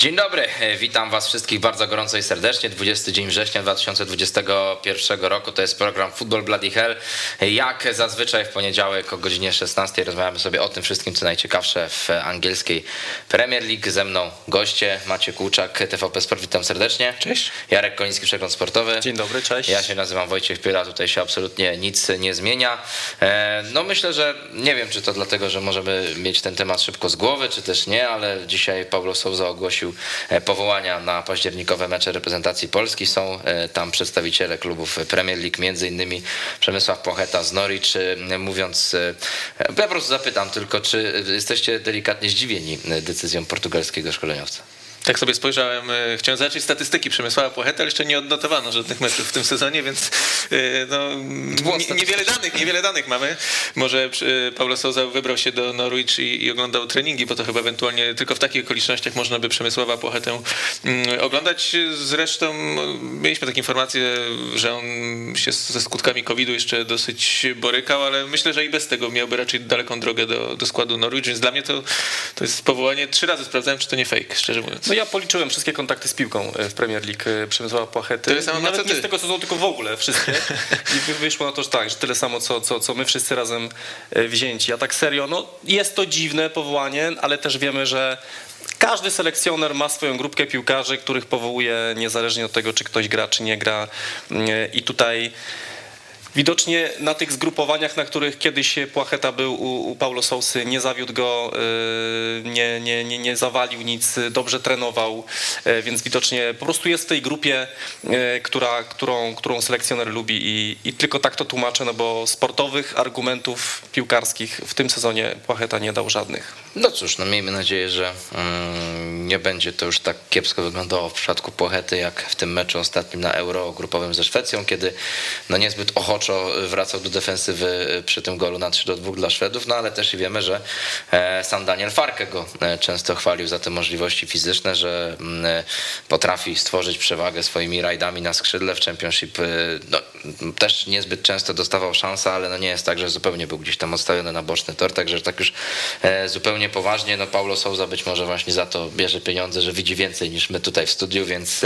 Dzień dobry, witam was wszystkich bardzo gorąco i serdecznie. 20 dzień września 2021 roku to jest program Football Bloody Hell. Jak zazwyczaj w poniedziałek o godzinie 16 rozmawiamy sobie o tym wszystkim, co najciekawsze w angielskiej Premier League. Ze mną goście Macie Kłuczak, TVP Sport, witam serdecznie. Cześć. Jarek Koliński, Przegląd Sportowy. Dzień dobry, cześć. Ja się nazywam Wojciech Pyra, tutaj się absolutnie nic nie zmienia. E, no myślę, że nie wiem, czy to dlatego, że możemy mieć ten temat szybko z głowy, czy też nie, ale dzisiaj Paulo Souza ogłosił E, powołania na październikowe mecze reprezentacji Polski. Są e, tam przedstawiciele klubów Premier League, między innymi Przemysław Pocheta z Norwich. Mówiąc, e, ja po prostu zapytam tylko, czy jesteście delikatnie zdziwieni decyzją portugalskiego szkoleniowca? Tak sobie spojrzałem, e, chciałem zobaczyć statystyki Przemysława Płacheta, ale jeszcze nie odnotowano żadnych meczów w tym sezonie, więc e, no, niewiele danych, niewiele danych mamy. Może e, Paulo Souza wybrał się do Norwich i, i, oglądał treningi, bo to chyba ewentualnie tylko w takich okolicznościach można by Przemysława Płachetę mm, oglądać. Zresztą mieliśmy takie informacje, że on się ze skutkami COVID-u jeszcze dosyć borykał, ale myślę, że i bez tego miałby raczej daleką drogę do, do składu Norwich, więc dla mnie to, to jest powołanie. Trzy razy sprawdzałem, czy to nie fake, szczerze mówiąc. No ja policzyłem wszystkie kontakty z piłką e, w Premier League e, Przemysława Płachety. Tyle samo Nawet nie z tego sezonu, tylko w ogóle wszystkie. I wyszło na to, że tak, że tyle samo, co, co, co my wszyscy razem e, wzięci. A tak serio, no jest to dziwne powołanie, ale też wiemy, że każdy selekcjoner ma swoją grupkę piłkarzy, których powołuje niezależnie od tego, czy ktoś gra, czy nie gra. I tutaj Widocznie na tych zgrupowaniach, na których kiedyś Płacheta był u, u Paulo Sousy, nie zawiódł go, y, nie, nie, nie, nie zawalił nic, dobrze trenował, y, więc widocznie po prostu jest w tej grupie, y, która, którą, którą selekcjoner lubi i, i tylko tak to tłumaczę, no bo sportowych argumentów piłkarskich w tym sezonie Płacheta nie dał żadnych. No cóż, no miejmy nadzieję, że mm, nie będzie to już tak kiepsko wyglądało w przypadku Płochety, jak w tym meczu ostatnim na Euro grupowym ze Szwecją, kiedy no niezbyt ochoczo wracał do defensywy przy tym golu na 3 do 2 dla Szwedów, no ale też i wiemy, że e, sam Daniel Farke go e, często chwalił za te możliwości fizyczne, że mm, e, potrafi stworzyć przewagę swoimi rajdami na skrzydle w Championship. No, też niezbyt często dostawał szansę, ale no nie jest tak, że zupełnie był gdzieś tam odstawiony na boczny tor, także tak już zupełnie poważnie, no Paulo Souza być może właśnie za to bierze pieniądze, że widzi więcej niż my tutaj w studiu, więc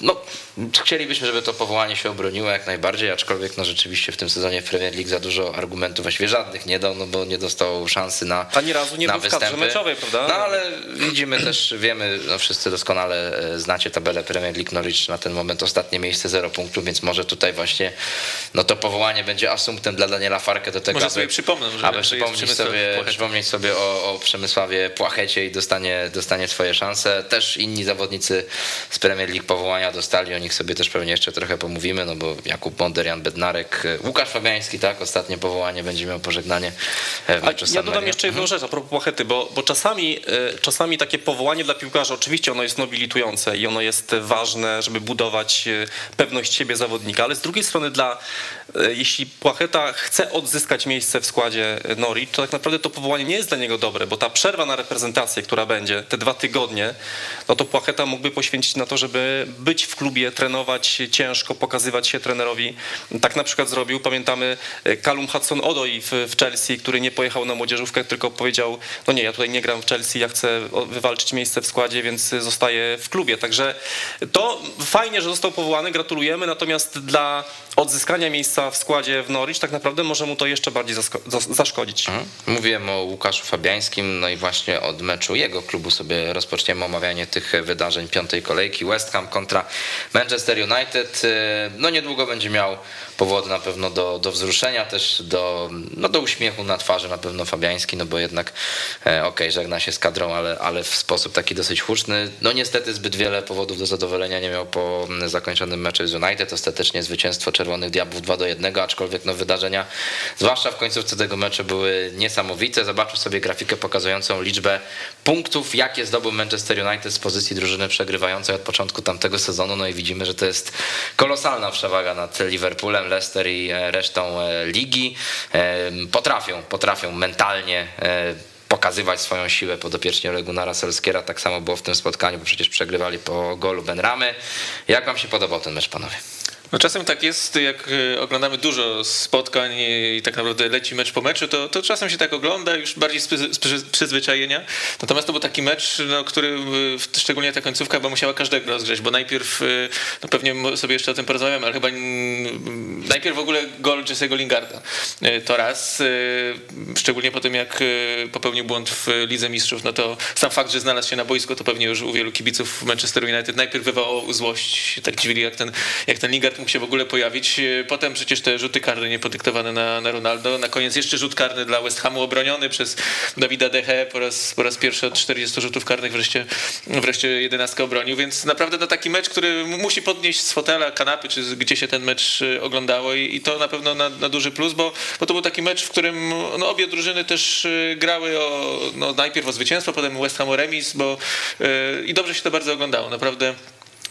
no, chcielibyśmy, żeby to powołanie się obroniło jak najbardziej, aczkolwiek no rzeczywiście w tym sezonie w Premier League za dużo argumentów, właściwie żadnych nie dał, no bo nie dostał szansy na Ani razu nie na był występy. w meczowej, prawda? No ale widzimy też, wiemy, no wszyscy doskonale e, znacie tabelę Premier League Norwich na ten moment ostatnie miejsce, zero punktów, więc może tutaj właśnie no to powołanie będzie asumptem dla Daniela Farkę do tego, może sobie aby, przypomnę, może aby przypomnieć sobie, przypomnieć sobie o, o Przemysławie Płachecie i dostanie, dostanie swoje szanse. Też inni zawodnicy z Premier League powołania dostali, o nich sobie też pewnie jeszcze trochę pomówimy, no bo Jakub Bonder, Jan Bednarek, Łukasz Fabiański, tak, ostatnie powołanie będzie miał pożegnanie w meczu Ja dodam jeszcze jedną mhm. rzecz a propos Płachety, bo, bo czasami, e, czasami takie powołanie dla piłkarza, oczywiście ono jest nobilitujące i ono jest ważne, żeby budować e, pewność siebie zawodnika, ale z drugiej strony dla, e, jeśli Płacheta chce odzyskać miejsce w składzie Norwich, to tak naprawdę to powołanie nie jest dla niego dobre, bo ta przerwa na reprezentację, która będzie, te dwa tygodnie, no to Płacheta mógłby poświęcić na to, żeby być w klubie, trenować ciężko, pokazywać się trenerowi. Tak na przykład zrobił, pamiętamy Kalum Hudson-Odoi w, w Chelsea, który nie pojechał na młodzieżówkę, tylko powiedział, no nie, ja tutaj nie gram w Chelsea, ja chcę wywalczyć miejsce w składzie, więc zostaję w klubie. Także to fajnie, że został powołany, gratulujemy, natomiast dla odzyskania miejsca w składzie w Norwich tak naprawdę może mu to jeszcze bardziej zaszkodzić. Mhm. Mówiłem o Łukaszu Fabiańskim, no i właśnie od meczu jego klubu sobie rozpoczniemy omawianie tych wydarzeń piątej kolejki. West Ham kontra Manchester United. Y, no niedługo będzie miał powody na pewno do, do wzruszenia, też do, no do uśmiechu na twarzy na pewno Fabiański, no bo jednak e, okej, okay, żegna się z kadrą, ale, ale w sposób taki dosyć huczny. No niestety zbyt wiele powodów do zadowolenia nie miał po zakończonym meczu z United. Ostatecznie zwycięstwo Czerwonych Diabłów 2 do 1, aczkolwiek no wydarzenia, zwłaszcza w końcówce tego meczu były niesamowite. Zobaczmy sobie grafikę pokazującą liczbę punktów, jakie zdobył Manchester United z pozycji drużyny przegrywającej od początku tamtego sezonu. No i widzimy, że to jest kolosalna przewaga nad Liverpoolem. Leicester i e, resztą e, ligi potrafią, potrafią mentalnie e, pokazywać swoją siłę podopieczniej Legunara Solskiera. Tak samo było w tym spotkaniu, bo przecież przegrywali po golu Benramy. Jak wam się podobał ten mecz, panowie? No czasem tak jest, jak e, oglądamy dużo spotkań i tak naprawdę leci mecz po meczu, to, to czasem się tak ogląda już bardziej z, przyzwyczajenia. Natomiast to był taki mecz, no, który szczególnie ta końcówka bo musiała każdego rozgrzeć, bo najpierw, e, no pewnie sobie jeszcze o tym porozmawiamy, ale chyba najpierw w ogóle gol Jesse'ego Lingarda. To raz, szczególnie po tym jak popełnił błąd w Lidze Mistrzów, no to sam fakt, że znalazł się na boisku, to pewnie już u wielu kibiców Manchester United najpierw wywołał złość, tak dziwili jak ten, jak ten Lingard mógł się w ogóle pojawić. Potem przecież te rzuty karne niepodyktowane na, na Ronaldo. Na koniec jeszcze rzut karny dla West Hamu obroniony przez Dawida Dehe po raz, po raz pierwszy od 40 rzutów karnych wreszcie, wreszcie 11 obronił, więc naprawdę to taki mecz, który musi podnieść z fotela, kanapy, czy gdzie się ten mecz e, oglądało i, i to na pewno na, na, duży plus, bo, bo to był taki mecz, w którym no, obie drużyny też e, grały o, no, najpierw o zwycięstwo, potem West Ham o remis, bo yy, i dobrze się to bardzo oglądało, naprawdę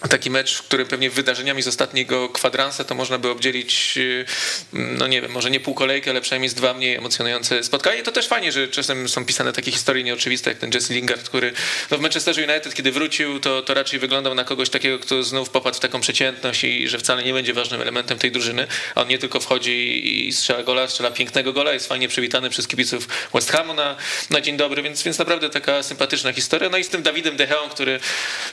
taki mecz, w którym pewnie wydarzeniami z ostatniego kwadransa to można by obdzielić, y, no nie wiem, może nie pół kolejki, ale przynajmniej z dwa mniej emocjonujące spotkania. I to też fajnie, że czasem są pisane takie historie nieoczywiste, jak ten Jesse Lingard, który no w Manchesterze United, kiedy wrócił, to, to raczej wyglądał na kogoś takiego, kto znów popadł w taką przeciętność i że wcale nie będzie ważnym elementem tej drużyny. A on nie tylko wchodzi i strzela gola, strzela pięknego gola, jest fajnie przywitany przez kibiców West Hamu na, na dzień dobry, więc, więc naprawdę taka sympatyczna historia. No i z tym Dawidem Decheą, który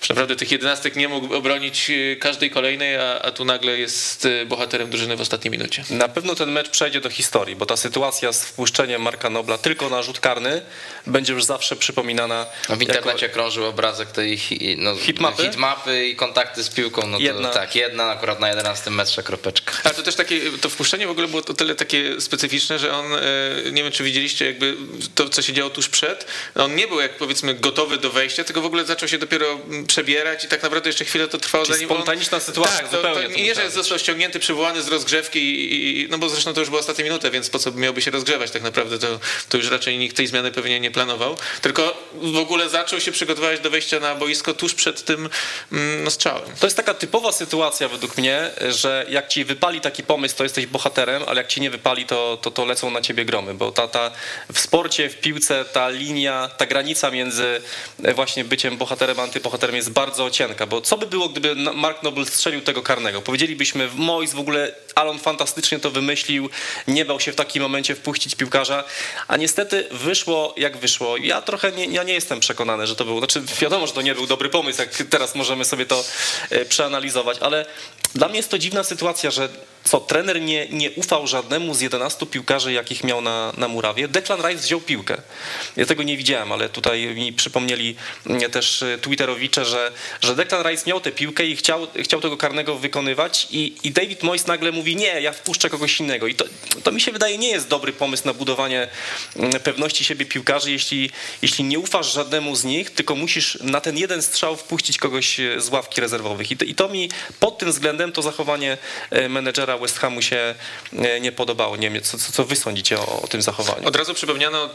naprawdę tych jedenastek nie mógł obronić e, każdej kolejnej, a, a tu nagle jest e, bohaterem drużyny w ostatniej minucie. Na pewno ten mecz przejdzie do historii, bo ta sytuacja z wpuszczeniem Marka Nobla tylko na rzut karny będzie już zawsze przypominana. No w internecie jako... krążył obrazek tej no, hitmapy? hitmapy i kontakty z piłką. No to, jedna. Tak, jedna akurat na 11 metrze kropeczka. Ale to też takie, to wpuszczenie w ogóle było to tyle takie specyficzne, że on, e, nie wiem czy widzieliście jakby to, co się działo tuż przed, on nie był jak powiedzmy gotowy do wejścia, tylko w ogóle zaczął się dopiero przebierać i tak naprawdę jeszcze chwilę to trwało Czyli zanim spontaniczna on... sytuacja tak, to, to nie, że został ściągnięty, przywołany z rozgrzewki i, i, no bo zresztą to już była ostatnia minuta, więc po co miałby się rozgrzewać tak naprawdę, to, to już raczej nikt tej zmiany pewnie nie planował, tylko w ogóle zaczął się przygotowywać do wejścia na boisko tuż przed tym mm, no, strzałem. To jest taka typowa sytuacja według mnie, że jak ci wypali taki pomysł, to jesteś bohaterem, ale jak ci nie wypali, to, to, to lecą na ciebie gromy, bo ta, ta w sporcie, w piłce ta linia, ta granica między właśnie byciem bohaterem, antybohaterem jest bardzo cienka, bo co by było, gdyby Mark Noble strzelił tego karnego? Powiedzielibyśmy, Mois w ogóle, Alon fantastycznie to wymyślił, nie bał się w takim momencie wpuścić piłkarza, a niestety wyszło jak wyszło. Ja trochę nie, ja nie jestem przekonany, że to był, znaczy wiadomo, że to nie był dobry pomysł, jak teraz możemy sobie to e, przeanalizować, ale dla mnie jest to dziwna sytuacja, że co, trener nie, nie ufał żadnemu z 11 piłkarzy, jakich miał na, na murawie. Declan Rice wziął piłkę. Ja tego nie widziałem, ale tutaj mi przypomnieli mm, też e, Twitterowicze, że, że Declan Rice miał tę piłkę i chciał, chciał tego karnego wykonywać i, i David Moyes nagle mówi, nie, ja wpuszczę kogoś innego. I to, to mi się wydaje nie jest dobry pomysł na budowanie mm, pewności siebie piłkarzy, jeśli, jeśli nie ufasz żadnemu z nich, tylko musisz na ten jeden strzał wpuścić kogoś e, z ławki rezerwowych. I to, i to mi pod tym względem to zachowanie e, menedżera West Hamu się e, nie podobało. Nie wiem, co, co wy sądzicie o, o, tym zachowaniu? Od razu przypomniano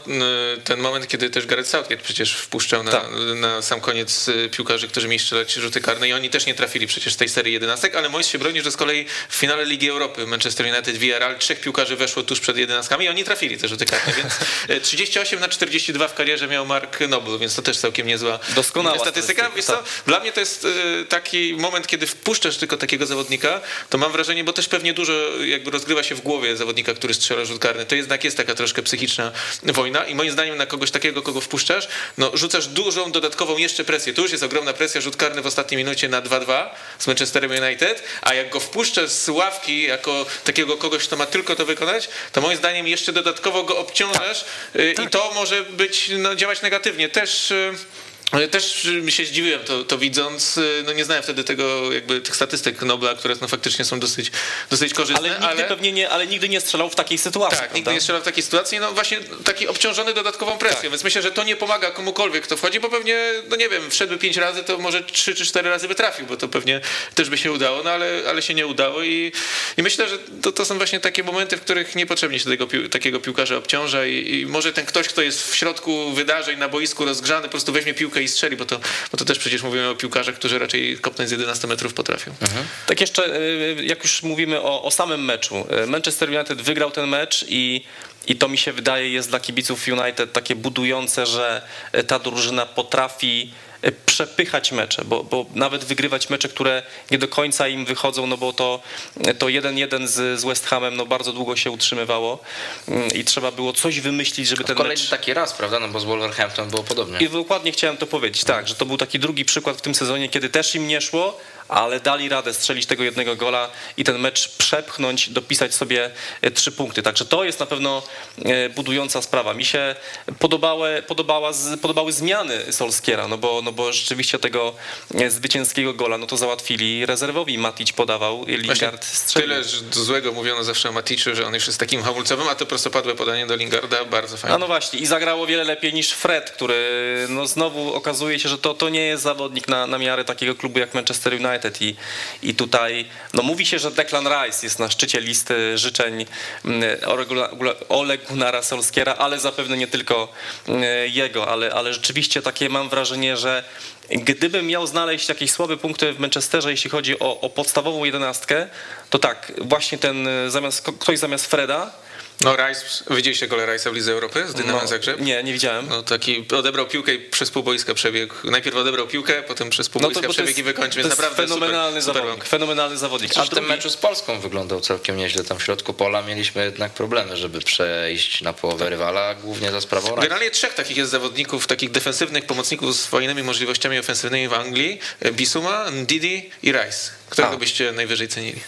ten moment, kiedy też Gareth Southgate przecież wpuszczał na, tak. na sam koniec piłkarzy, którzy mieli strzelać rzuty karne i oni też nie trafili przecież z tej serii jedenastek, ale Moyes się broni, że z kolei w finale Ligi Europy Manchester United VRL trzech piłkarzy weszło tuż przed jedenastkami i oni trafili te rzuty karne, więc 38 na 42 w karierze miał Mark Noble, więc to też całkiem niezła Doskonała statystyka. Co, tak. Dla mnie to jest taki moment, kiedy wpuszczasz tylko takiego zawodnika, to mam wrażenie, bo też pewnie dużo jakby rozgrywa się w głowie zawodnika, który strzela rzut karny. To jednak jest taka troszkę psychiczna wojna i moim zdaniem na kogoś takiego, kogo wpuszczasz, no rzucasz dużą dodatkową jeszcze presję. Tu już jest ogromna presja, rzut karny w ostatniej minucie na 2-2 z Manchesterem United, a jak go wpuszczasz z ławki jako takiego kogoś, kto ma tylko to wykonać, to moim zdaniem jeszcze dodatkowo go obciążasz tak. Y, i tak. to może być, no, działać negatywnie. Też y, też się zdziwiłem to, to, widząc, no nie znałem wtedy tego, jakby tych statystyk Nobla, które no faktycznie są dosyć, dosyć korzystne. Ale nigdy ale... pewnie nie, ale nigdy nie strzelał w takiej sytuacji. Tak, prawda? nigdy nie strzelał w takiej sytuacji, no właśnie taki obciążony dodatkową presją, tak. więc myślę, że to nie pomaga komukolwiek, kto wchodzi, bo pewnie, no nie wiem, wszedłby pięć razy, to może trzy czy cztery razy by trafił, bo to pewnie też by się udało, no ale, ale się nie udało i, i myślę, że to, to są właśnie takie momenty, w których niepotrzebnie się tego, takiego piłkarza obciąża i, i może ten ktoś, kto jest w środku wydarzeń na boisku rozgrzany, po prostu weźmie piłkę i strzeli, bo to bo to też przecież mówimy o piłkarzach, którzy raczej kopnąć z 11 metrów potrafią. Mhm. Tak jeszcze, y, jak już mówimy o, o samym meczu. Y, Manchester United wygrał ten mecz i i to mi się wydaje jest dla kibiców United takie budujące, że ta drużyna potrafi przepychać mecze, bo, bo nawet wygrywać mecze, które nie do końca im wychodzą, no bo to to 1-1 z, z West Hamem no bardzo długo się utrzymywało mm, i trzeba było coś wymyślić, żeby ten Kolejny mecz... taki raz, prawda? No bo z Wolverhampton było podobnie. I dokładnie chciałem to powiedzieć, tak, że to był taki drugi przykład w tym sezonie, kiedy też im nie szło, ale dali radę strzelić tego jednego gola i ten mecz przepchnąć, dopisać sobie e, trzy punkty. Także to jest na pewno e, budująca sprawa. Mi się podobały, podobała, podobały zmiany Solskiera, no bo, no bo rzeczywiście tego e, zwycięskiego gola no to załatwili rezerwowi. Matic podawał, Lingard strzelił. Tyle złego mówiono zawsze o Maticzu, że on już jest takim hamulcowym, a to prostopadłe podanie do Lingarda bardzo fajne. A no właśnie i zagrało wiele lepiej niż Fred, który no znowu okazuje się, że to, to nie jest zawodnik na, na miarę takiego klubu jak Manchester United United i, i tutaj no mówi się, że Declan Rice jest na szczycie listy życzeń mm, Ole Gunnara ale zapewne nie tylko mm, jego, ale, ale rzeczywiście takie mam wrażenie, że Gdybym miał znaleźć jakieś słabe punkty w Manchesterze, jeśli chodzi o, o podstawową jedenastkę, to tak, właśnie ten zamiast, ktoś zamiast Freda, no Rice, widzieliście gole Rice'a w Lidze Europy z Dynamem no, Zagrzeb? Nie, nie widziałem. No taki odebrał piłkę i przez pół boiska przebiegł. Najpierw odebrał piłkę, potem przez pół no boiska przebiegł i wykończył, więc naprawdę fenomenalny super, zawodnik. Super fenomenalny zawodnik. A w tym meczu z Polską wyglądał całkiem nieźle. Tam w środku pola mieliśmy jednak problemy, żeby przejść na połowę rywala, głównie za sprawą Rice. Generalnie trzech takich jest zawodników, takich defensywnych pomocników z fajnymi możliwościami ofensywnymi w Anglii. Bisuma, Didi i Rice. Którego A. byście najwyżej cenili?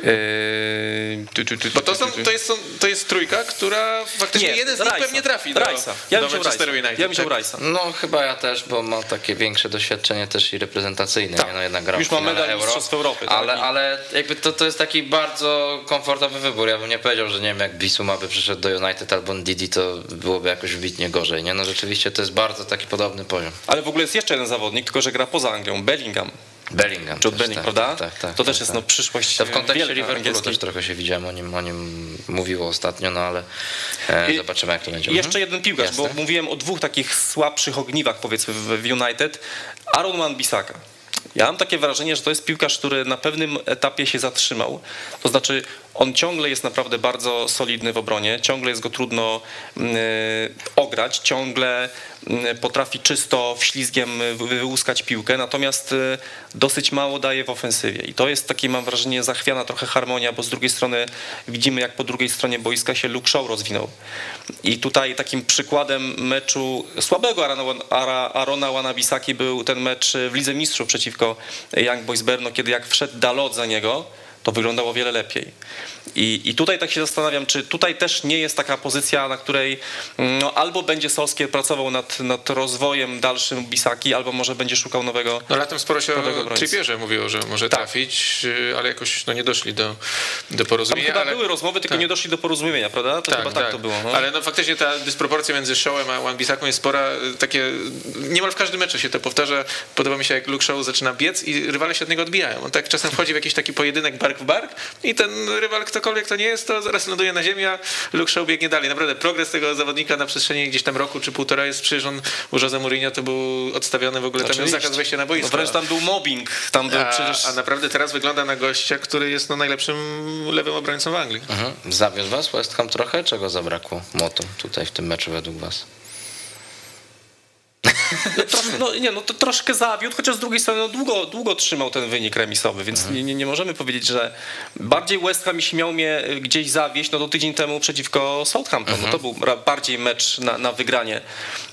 Yy, Bo to, są, to, jest, to jest trójka, która faktycznie nie, jeden z nich pewnie trafi do, Rajsa. Ja do Manchesteru United. Ja bym wziął Rajsa. No chyba ja też, bo ma takie większe doświadczenie też i reprezentacyjne. Tak. Nie? No, jednak grał Już ma medal Euro, Mistrzostw Europy. Tak? Ale, ale jakby to, to jest taki bardzo komfortowy wybór. Ja bym nie powiedział, że nie wiem, jak Bisuma by przyszedł do United albo Didi, to byłoby jakoś wybitnie gorzej. Nie? No rzeczywiście to jest bardzo taki podobny poziom. Ale w ogóle jest jeszcze jeden zawodnik, tylko że gra poza Anglią, Bellingham. Bellingham. Jude Bellingham, tak, prawda? Tak, tak, to też tak, jest tak. no, przyszłość To w kontekście Liverpoolu też trochę się widziałem, o nim, o nim mówiło ostatnio, no ale e, zobaczymy jak to będzie. Jeszcze jeden piłkarz, Jasne. bo mówiłem o dwóch takich słabszych ogniwach powiedzmy w United. Aaron Wan-Bissaka. Ja mam takie wrażenie, że to jest piłkarz, który na pewnym etapie się zatrzymał. To znaczy, on ciągle jest naprawdę bardzo solidny w obronie, ciągle jest go trudno mm, ograć, ciągle potrafi czysto wślizgiem wyłuskać piłkę, natomiast y, dosyć mało daje w ofensywie. I to jest taki, mam wrażenie, zachwiana trochę harmonia, bo z drugiej strony widzimy, jak po drugiej stronie boiska się Luke Shaw rozwinął. I tutaj takim przykładem meczu słabego Arona Wanabisaki był ten mecz w Lidze Mistrzów przeciwko Young Boys Berno, kiedy jak wszedł Dalot za niego, to wyglądało wiele lepiej. I, I tutaj tak się zastanawiam, czy tutaj też nie jest taka pozycja, na której mm, no, albo będzie Solskier pracował nad, nad rozwojem dalszym Bisaki, albo może będzie szukał nowego No latem sporo się o Trippierze mówiło, że może tak. trafić, ale jakoś no, nie doszli do, do porozumienia. Tam chyba ale... były rozmowy, tylko tak. nie doszli do porozumienia, prawda? To tak, chyba tak, tak to było. No. Ale no faktycznie ta dysproporcja między Showem a Wan Bisaką jest spora, takie niemal w każdym meczu się to powtarza. Podoba mi się jak Luke Show zaczyna biec i rywale się od niego odbijają. On tak czasem wchodzi w jakiś taki pojedynek bark w bark i ten rywal, ktokolwiek to nie jest, to zaraz ląduje na ziemi, a Luke Shaw biegnie dalej. Naprawdę progres tego zawodnika na przestrzeni gdzieś tam roku czy półtora jest, przecież on u Jose Mourinho to był odstawiony w ogóle, tam miał zakaz wejścia na boisko. No wręcz tam był mobbing. Tam był a, przecież... a naprawdę teraz wygląda na gościa, który jest no, najlepszym lewym obrońcą w Anglii. Mhm. Zawiódł was West Ham trochę? Czego zabrakło Motu tutaj w tym meczu według was? No, no, nie, no to troszkę zawiódł, chociaż z drugiej strony no, długo, długo trzymał ten wynik remisowy, więc mhm. nie, nie, możemy powiedzieć, że bardziej West Ham, jeśli miał mnie gdzieś zawieść, no to tydzień temu przeciwko Southampton, mhm. no to był bardziej mecz na, na wygranie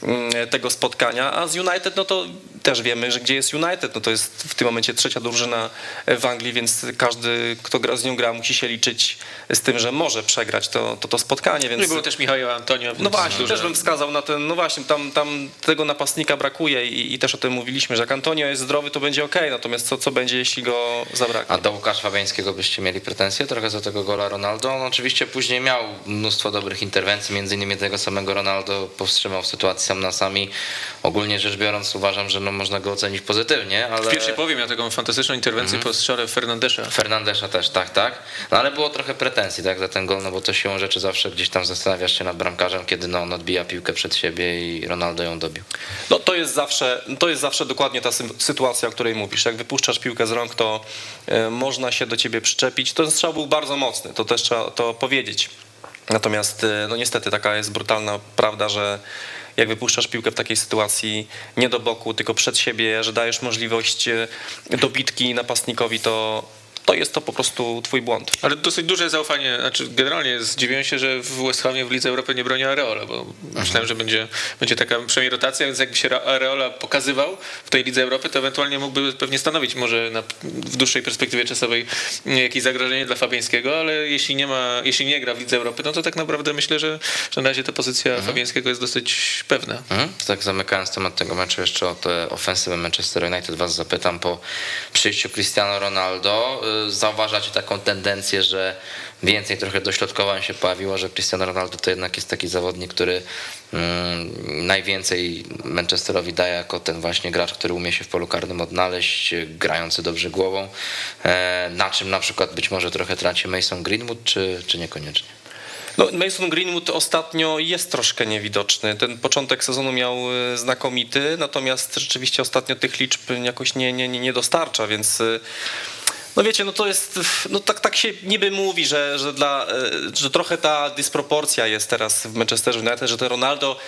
mm, tego spotkania, a z United, no to też wiemy, że gdzie jest United, no to jest w tym momencie trzecia drużyna w Anglii, więc każdy, kto gra, z nią gra, musi się liczyć z tym, że może przegrać to, to, to spotkanie. Więc... No i był też Michał Antonio. No właśnie, duże... też bym wskazał na ten, no właśnie, tam, tam tego napastnika brakuje i, i też o tym mówiliśmy, że jak Antonio jest zdrowy, to będzie ok, natomiast co, co będzie, jeśli go zabraknie? A do Łukasza Fabiańskiego byście mieli pretensje trochę za tego gola Ronaldo? On oczywiście później miał mnóstwo dobrych interwencji, między innymi tego samego Ronaldo powstrzymał w sytuacji sam na sami. Ogólnie rzecz biorąc uważam, że no można go ocenić pozytywnie, ale... W pierwszej połowie miał taką fantastyczną interwencję mm -hmm. po strzale Fernandesza. Fernandesza też, tak, tak. No ale było trochę pretensji tak, za ten gol, no bo to siłą rzeczy zawsze gdzieś tam zastanawiasz się nad bramkarzem, kiedy no, on odbija piłkę przed siebie i Ronaldo ją dobił. No to jest zawsze, to jest zawsze dokładnie ta sytuacja, o której mówisz. Jak wypuszczasz piłkę z rąk, to y, można się do ciebie przyczepić. Ten strzał był bardzo mocny, to też trzeba to powiedzieć. Natomiast y, no niestety taka jest brutalna prawda, że jak wypuszczasz piłkę w takiej sytuacji nie do boku, tylko przed siebie, że dajesz możliwość e, dobitki napastnikowi, to to jest to po prostu twój błąd. Ale dosyć duże zaufanie, znaczy generalnie zdziwiłem się, że w West Hamie w Lidze Europy nie broni Areola, bo mhm. myślałem, że będzie, będzie taka przynajmniej rotacja, więc jakby się Areola pokazywał w tej Lidze Europy, to ewentualnie mógłby pewnie stanowić może na, w dłuższej perspektywie czasowej jakieś zagrożenie dla Fabiańskiego, ale jeśli nie ma, jeśli nie gra w Lidze Europy, no to tak naprawdę myślę, że, że na razie ta pozycja mhm. Fabiańskiego jest dosyć pewna. Mhm. Tak zamykając temat tego meczu jeszcze o tę ofensywę Manchester United was zapytam po przyjściu Cristiano Ronaldo zauważacie taką tendencję, że więcej trochę dośrodkowań się pojawiło, że Cristiano Ronaldo to jednak jest taki zawodnik, który mm, najwięcej Manchesterowi daje jako ten właśnie gracz, który umie się w polu karnym odnaleźć, grający dobrze głową. E, na czym na przykład być może trochę traci Mason Greenwood, czy, czy niekoniecznie? No, Mason Greenwood ostatnio jest troszkę niewidoczny. Ten początek sezonu miał e, znakomity, natomiast rzeczywiście ostatnio tych liczb jakoś nie, nie, nie dostarcza, więc e, no wiecie, no to jest, no tak, tak się niby mówi, że, że, dla, e, że trochę ta dysproporcja jest teraz w Manchesterze United, że ten Ronaldo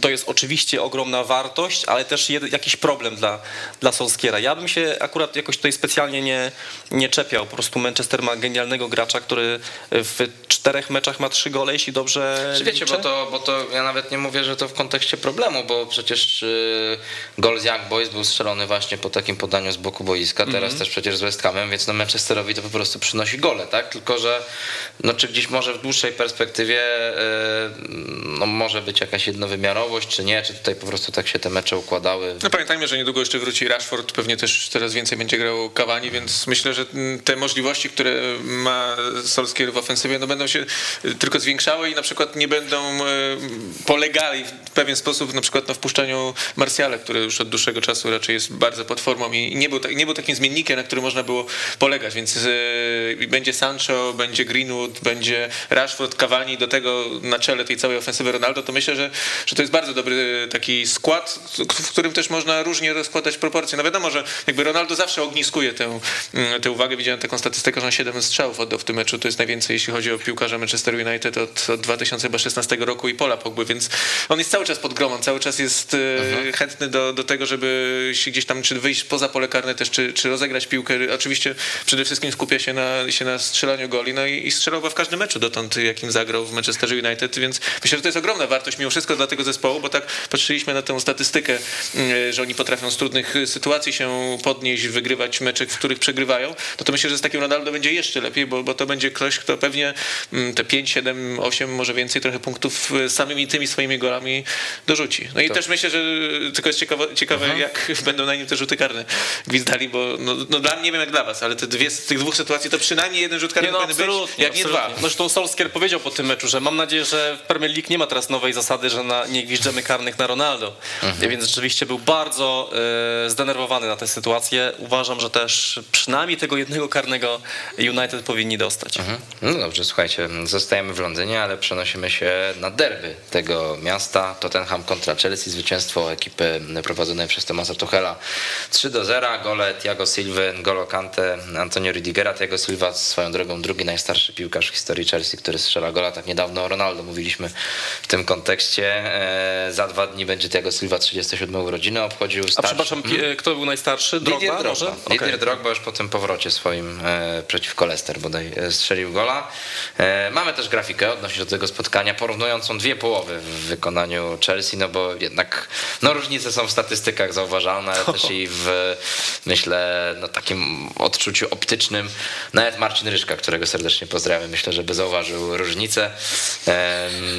to jest oczywiście ogromna wartość, ale też jakiś problem dla, dla Solskiera. Ja bym się akurat jakoś tutaj specjalnie nie, nie czepiał. Po prostu Manchester ma genialnego gracza, który w czterech meczach ma trzy gole, jeśli dobrze Czy wiecie, bo to, bo to ja nawet nie mówię, że to w kontekście problemu, bo przecież y, gol z Young Boys był strzelony właśnie po takim podaniu z boku boiska, teraz mm -hmm. też przecież z West Hamem, więc no Manchesterowi to po prostu przynosi gole, tak? Tylko, że no czy gdzieś może w dłuższej perspektywie e, no może być jakaś jednowymiarowość, czy nie, czy tutaj po prostu tak się te mecze układały. No pamiętajmy, że niedługo jeszcze wróci Rashford, pewnie też teraz więcej będzie grał Cavani, więc myślę, że te możliwości, które ma Solskier w ofensywie, no będą się tylko zwiększały i na przykład nie będą e, polegali w pewien sposób na przykład na wpuszczaniu Marsjala, który już od dłuższego czasu raczej jest bardzo pod formą i nie był, nie był takim zmiennikiem, na który można było polegać, więc yy, będzie Sancho, będzie Greenwood, będzie Rashford, Cavani do tego na czele tej całej ofensywy Ronaldo, to myślę, że, że to jest bardzo dobry taki skład, w którym też można różnie rozkładać proporcje. No wiadomo, że jakby Ronaldo zawsze ogniskuje tę, mm, tę uwagę. Widziałem taką statystykę, że on 7 strzałów oddał w tym meczu. To jest najwięcej, jeśli chodzi o piłkarza Manchester United od, od 2016 roku i Pola Pogby, więc on jest cały czas pod gromą, cały czas jest mhm. chętny do, do tego, żeby się gdzieś tam czy wyjść poza pole karne też, czy, czy rozegrać piłkę. Oczywiście przede wszystkim skupia się na, się na strzelaniu goli, no i, i strzelał w każdym meczu dotąd, jakim zagrał w Manchester United, więc myślę, że to jest ogromna wartość mimo wszystko dla tego zespołu, bo tak patrzyliśmy na tę statystykę, mm, że oni potrafią z trudnych sytuacji się podnieść, wygrywać mecze, w których przegrywają, no to myślę, że z takim Ronaldo będzie jeszcze lepiej, bo, bo to będzie ktoś, kto pewnie mm, te 5, 7, 8, może więcej trochę punktów samymi tymi swoimi golami dorzuci. No i to... też myślę, że tylko jest ciekawe, ciekawe jak będą na nim te rzuty karne gwizdali, bo no, no dla mnie, nie wiem jak dla was, ale te dwie, z tych dwóch sytuacji to przynajmniej jeden rzut karny nie, no, powinien być, jak nie dwa. No zresztą Solskier powiedział po tym meczu, że mam nadzieję, że w Premier League nie ma teraz nowej zasady, że na, nie gwiżdżemy karnych na Ronaldo. Mhm. Więc rzeczywiście był bardzo y, zdenerwowany na tę sytuację. Uważam, że też przynajmniej tego jednego karnego United powinni dostać. Mhm. No dobrze, słuchajcie, zostajemy w Londynie, ale przenosimy się na derby tego miasta. Tottenham kontra Chelsea, zwycięstwo ekipy prowadzonej przez Tomasa Tuchela 3 do 0, gole Thiago Silva, Golo Kante, Antonio Rudigera, Thiago Silva swoją drogą drugi najstarszy piłkarz w historii Chelsea, który strzela gola. Tak niedawno o Ronaldo mówiliśmy w tym kontekście. E, za dwa dni będzie Thiago Silva 37 urodziny obchodził. Starszy. A przepraszam, hmm? kto był najstarszy? Drogba, Didier Drogba. może? Didier okay. Drogba już po tym powrocie swoim e, przeciwko Leicester bodaj strzelił gola. Mamy też grafikę odnośnie do tego spotkania, porównującą dwie połowy w wykonaniu Chelsea, no bo jednak no, różnice są w statystykach zauważalne, ale też i w myślę no, takim odczuciu optycznym. Nawet Marcin Ryszka, którego serdecznie pozdrawiam, myślę, że by zauważył różnicę.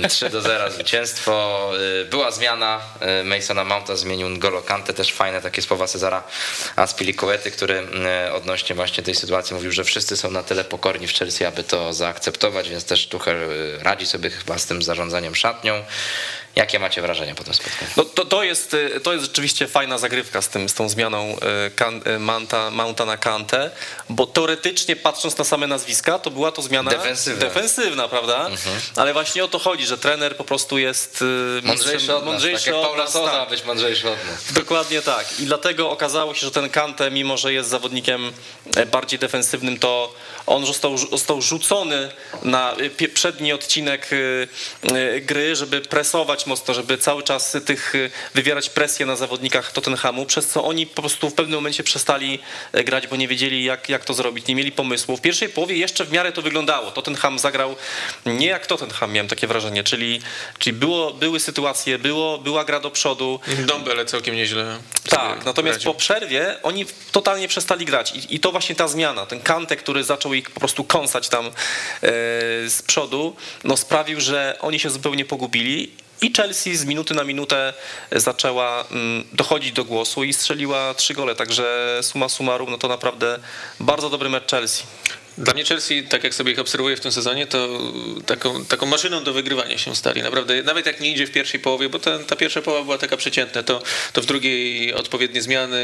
3 do 0 zwycięstwo. Y, była zmiana y, Masona Mounta, zmienił N'Golo Kante, też fajne takie słowa Cezara Aspilicuety, który y, odnośnie właśnie tej sytuacji mówił, że wszyscy są na tyle pokorni w Chelsea, aby to zaakceptować, więc też Tuchel radzi sobie chyba z tym zarządzaniem szatnią. Jakie macie wrażenia po tym spotkaniu? No to, to, jest, to jest rzeczywiście fajna zagrywka z, tym, z tą zmianą e, kan, e, Manta, Mounta na Kantę, bo teoretycznie patrząc na same nazwiska, to była to zmiana defensywna, defensywna prawda? Mhm. Ale właśnie o to chodzi, że trener po prostu jest e, mądrzejszy od nas, mądrzejszy tak jak Paula Sosa tak. być mądrzejszy od nas. Dokładnie tak. I dlatego okazało się, że ten Kante, mimo że jest zawodnikiem bardziej defensywnym, to On został, został rzucony na przedni odcinek gry, żeby presować mocno, żeby cały czas tych wywierać presję na zawodnikach Tottenhamu, przez co oni po prostu w pewnym momencie przestali grać, bo nie wiedzieli jak, jak to zrobić, nie mieli pomysłu. W pierwszej połowie jeszcze w miarę to wyglądało. Tottenham zagrał nie jak Tottenham, miałem takie wrażenie, czyli, czyli było, były sytuacje, było, była gra do przodu. Dąbele całkiem nieźle. Tak, natomiast radził. po przerwie oni totalnie przestali grać I, i to właśnie ta zmiana, ten kantek, który zaczął ich po prostu kąsać tam e, z przodu, no sprawił, że oni się zupełnie pogubili i Chelsea z minuty na minutę zaczęła mm, dochodzić do głosu i strzeliła trzy gole, także suma summarum, no to naprawdę bardzo dobry mecz Chelsea. Dla mnie Chelsea, tak jak sobie ich obserwuję w tym sezonie, to taką, taką maszyną do wygrywania się stali. Naprawdę, nawet jak nie idzie w pierwszej połowie, bo ta, ta pierwsza połowa była taka przeciętna, to, to w drugiej odpowiednie zmiany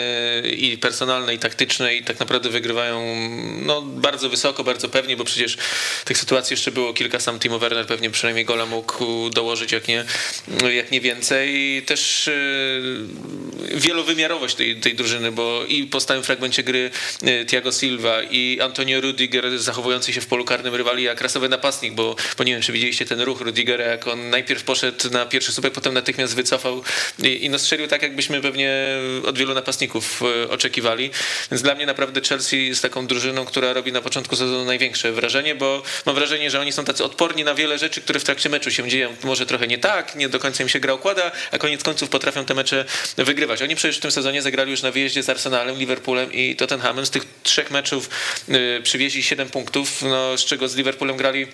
i personalne, i taktyczne i tak naprawdę wygrywają no, bardzo wysoko, bardzo pewnie, bo przecież tych sytuacji jeszcze było kilka. Sam Timo Werner pewnie przynajmniej gola mógł dołożyć, jak nie, jak nie więcej. Też yy, wielowymiarowość tej, tej drużyny, bo i po stałym fragmencie gry yy, Thiago Silva i Antonio Rudiger zachowujący się w polu karnym rywali jak rasowy napastnik, bo, bo nie wiem, czy widzieliście ten ruch Rudigera, jak on najpierw poszedł na pierwszy słupek, potem natychmiast wycofał i, i no strzelił tak, jakbyśmy pewnie od wielu napastników e, oczekiwali. Więc dla mnie naprawdę Chelsea jest taką drużyną, która robi na początku sezonu największe wrażenie, bo mam wrażenie, że oni są tacy odporni na wiele rzeczy, które w trakcie meczu się dzieją. Może trochę nie tak, nie do końca im się gra układa, a koniec końców potrafią te mecze wygrywać. Oni przecież w tym sezonie zagrali już na wyjeździe z Arsenalem, Liverpoolem i Tottenhamem. Z tych trzech meczów y, przywieźli 7 punktów, no, z czego z Liverpoolem grali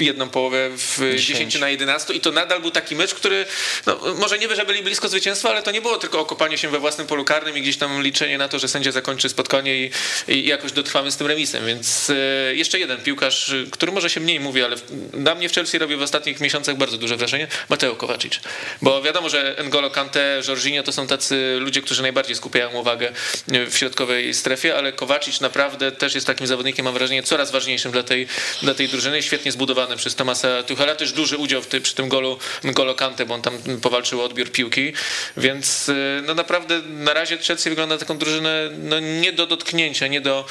jedną połowę w 10. 10 na 11 i to nadal był taki mecz, który no, może nie, że byli blisko zwycięstwa, ale to nie było tylko okopanie się we własnym polu karnym i gdzieś tam liczenie na to, że sędzia zakończy spotkanie i, i jakoś dotrwamy z tym remisem, więc e, jeszcze jeden piłkarz, który może się mniej mówi, ale na mnie w Chelsea robi w ostatnich miesiącach bardzo duże wrażenie, Mateo Kovacic, bo wiadomo, że N'Golo Kante, Jorginho to są tacy ludzie, którzy najbardziej skupiają uwagę w środkowej strefie, ale Kovacic naprawdę też jest takim zawodnikiem, mam wrażenie, coraz ważniejszym dla tej, dla tej drużyny świetnie zbudowany przez Tomasa Tuchela, też duży udział w ty, przy tym golu N'Golo Kante, bo on tam powalczył o odbiór piłki, więc y, no naprawdę na razie Chelsea wygląda na taką drużynę no nie do dotknięcia, nie do,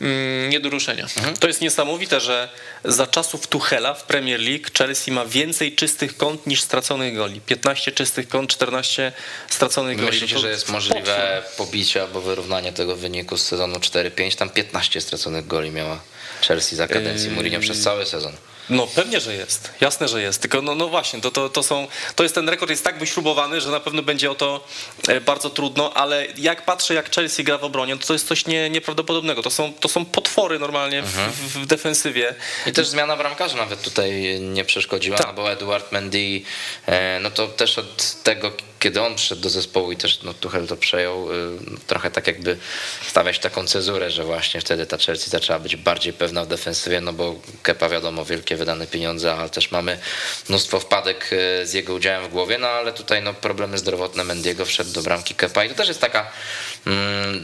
mm, nie do ruszenia. Mhm. To jest niesamowite, że za czasów Tuchela w Premier League Chelsea ma więcej czystych kąt niż straconych goli. 15 czystych kąt, 14 straconych goli. Myślicie, no że jest możliwe pobicie albo wyrównanie tego wyniku z sezonu 4-5? Tam 15 straconych goli miała Chelsea za kadencji Mourinho przez cały sezon. No pewnie, że jest. Jasne, że jest. Tylko no, no właśnie, to, to, to, są, to jest ten rekord jest tak wyśrubowany, że na pewno będzie o to e, bardzo trudno, ale jak patrzę, jak Chelsea gra w obronie, to, to jest coś nie, nieprawdopodobnego. To są, to są potwory normalnie w, mhm. w, w defensywie. I też zmiana bramkarza nawet tutaj nie przeszkodziła, tak. bo Eduard Mendy, e, no to też od tego kiedy on przyszedł do zespołu i też no, Tuchel to przejął, y, trochę tak jakby stawiać taką cezurę, że właśnie wtedy ta Chelsea zaczęła być bardziej pewna w defensywie, no bo Kepa wiadomo, wielkie wydane pieniądze, ale też mamy mnóstwo wpadek y, z jego udziałem w głowie, no ale tutaj no, problemy zdrowotne Mendiego wszedł do bramki Kepa i to też jest taka,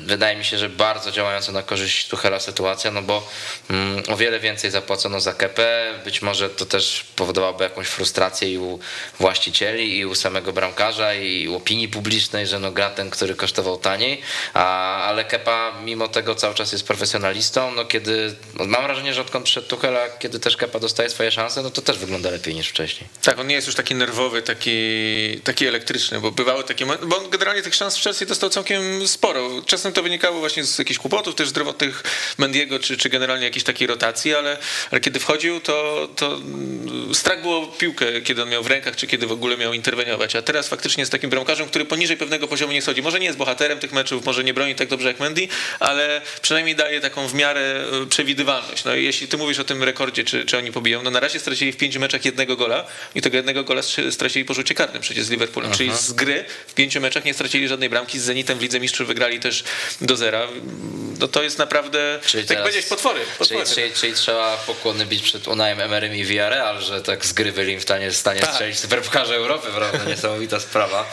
wydaje mi się, że bardzo działająca na korzyść Tuchela sytuacja, no bo mm, o wiele więcej zapłacono za Kepę, być może to też powodowałoby jakąś frustrację i u właścicieli i u samego bramkarza i opinii publicznej, że no gra ten, który kosztował taniej, a, ale Kepa mimo tego cały czas jest profesjonalistą, no kiedy, no mam wrażenie, że odkąd przyszedł Tuchel, a kiedy też Kepa dostaje swoje szanse, no to też wygląda lepiej niż wcześniej. Tak, on nie jest już taki nerwowy, taki, taki elektryczny, bo bywały takie, bo on generalnie tych szans w Chelsea dostał całkiem sporo. Czasem to wynikało właśnie z jakichś kłopotów też zdrowotnych Mendiego, czy, czy generalnie jakiejś takiej rotacji, ale, ale kiedy wchodził, to, to strach było piłkę, kiedy on miał w rękach, czy kiedy w ogóle miał interweniować, a teraz faktycznie jest takim bramkarzem, który poniżej pewnego poziomu nie schodzi. Może nie jest bohaterem tych meczów, może nie broni tak dobrze jak Mendy, ale przynajmniej daje taką w miarę e, przewidywalność. No jeśli ty mówisz o tym rekordzie, czy, czy oni pobiją, no na razie stracili w pięciu meczach jednego gola i tego jednego gola stracili po rzucie karnym przecież z Liverpoolem, Aha. czyli z gry w pięciu meczach nie stracili żadnej bramki, z Zenitem w Lidze Mistrzów wygrali też do zera. No to jest naprawdę, czyli tak powiedzieć, potwory. potwory. Czyli, czyli, czyli, trzeba pokłony bić przed Unajem Emerym i Villarreal, że tak z gry byli w stanie, stanie tak. strzelić superpukarze Europy, prawda? Niesamowita sprawa.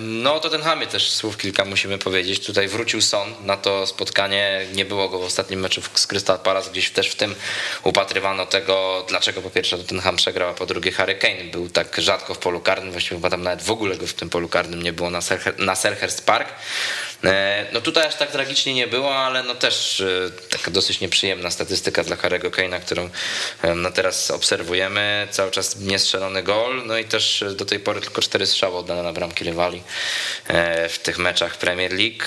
No o Tottenhamie też słów kilka musimy powiedzieć. Tutaj wrócił Son na to spotkanie. Nie było go w ostatnim meczu z Crystal Palace. Gdzieś też w tym upatrywano tego, dlaczego po pierwsze Tottenham przegrał, a po drugie Harry Kane był tak rzadko w polu karnym. Właściwie chyba tam nawet w ogóle go w tym polu karnym nie było na, Selher, na Selhurst Park. E, no tutaj aż tak tragicznie nie było, ale no też e, taka dosyć nieprzyjemna statystyka dla Harry'ego Kane'a, którą e, no teraz obserwujemy. Cały czas niestrzelony gol, no i też do tej pory tylko cztery strzały oddane na bramki rywali w tych meczach Premier League.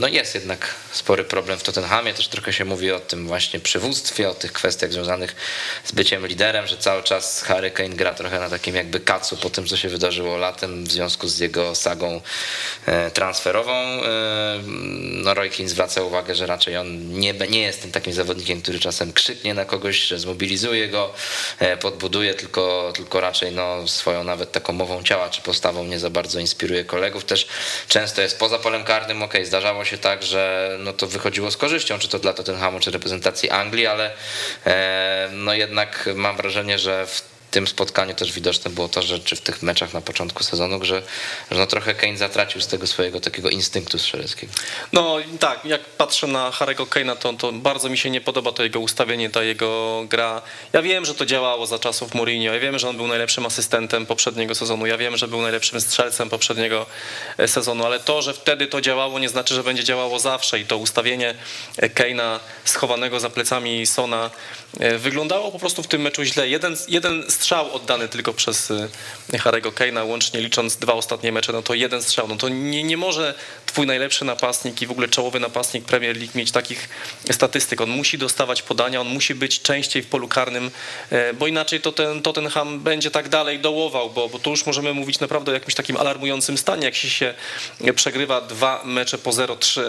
No jest jednak spory problem w Tottenhamie, też trochę się mówi o tym właśnie przywództwie, o tych kwestiach związanych z byciem liderem, że cały czas Harry Kane gra trochę na takim jakby kacu po tym, co się wydarzyło latem w związku z jego sagą transferową. No Roy Keane zwraca uwagę, że raczej on nie, nie jest tym takim zawodnikiem, który czasem krzyknie na kogoś, że zmobilizuje go, podbuduje, tylko, tylko raczej no, swoją nawet taką mową ciała czy postawą nie za bardzo inspiruje kolegów. Też często jest poza polem karnym, ok, zdarzało się tak, że no to wychodziło z korzyścią, czy to dla Tottenhamu, czy reprezentacji Anglii, ale no jednak mam wrażenie, że w tym spotkaniu też widoczne było to, że czy w tych meczach na początku sezonu, że, że no trochę Kane zatracił z tego swojego takiego instynktu strzeleckiego. No tak, jak patrzę na Harego Kane'a, to, to bardzo mi się nie podoba to jego ustawienie, ta jego gra. Ja wiem, że to działało za czasów Mourinho, ja wiem, że on był najlepszym asystentem poprzedniego sezonu, ja wiem, że był najlepszym strzelcem poprzedniego e, sezonu, ale to, że wtedy to działało, nie znaczy, że będzie działało zawsze i to ustawienie e, Kane'a schowanego za plecami Sona e, wyglądało po prostu w tym meczu źle. Jeden, jeden strzał oddany tylko przez y, Harego Kane'a, łącznie licząc dwa ostatnie mecze, no to jeden strzał. No to nie, nie może twój najlepszy napastnik i w ogóle czołowy napastnik Premier League mieć takich statystyk. On musi dostawać podania, on musi być częściej w polu karnym, e, bo inaczej to ten Tottenham będzie tak dalej dołował, bo, bo tu już możemy mówić naprawdę o jakimś takim alarmującym stanie. Jak się, się przegrywa dwa mecze po 0-3,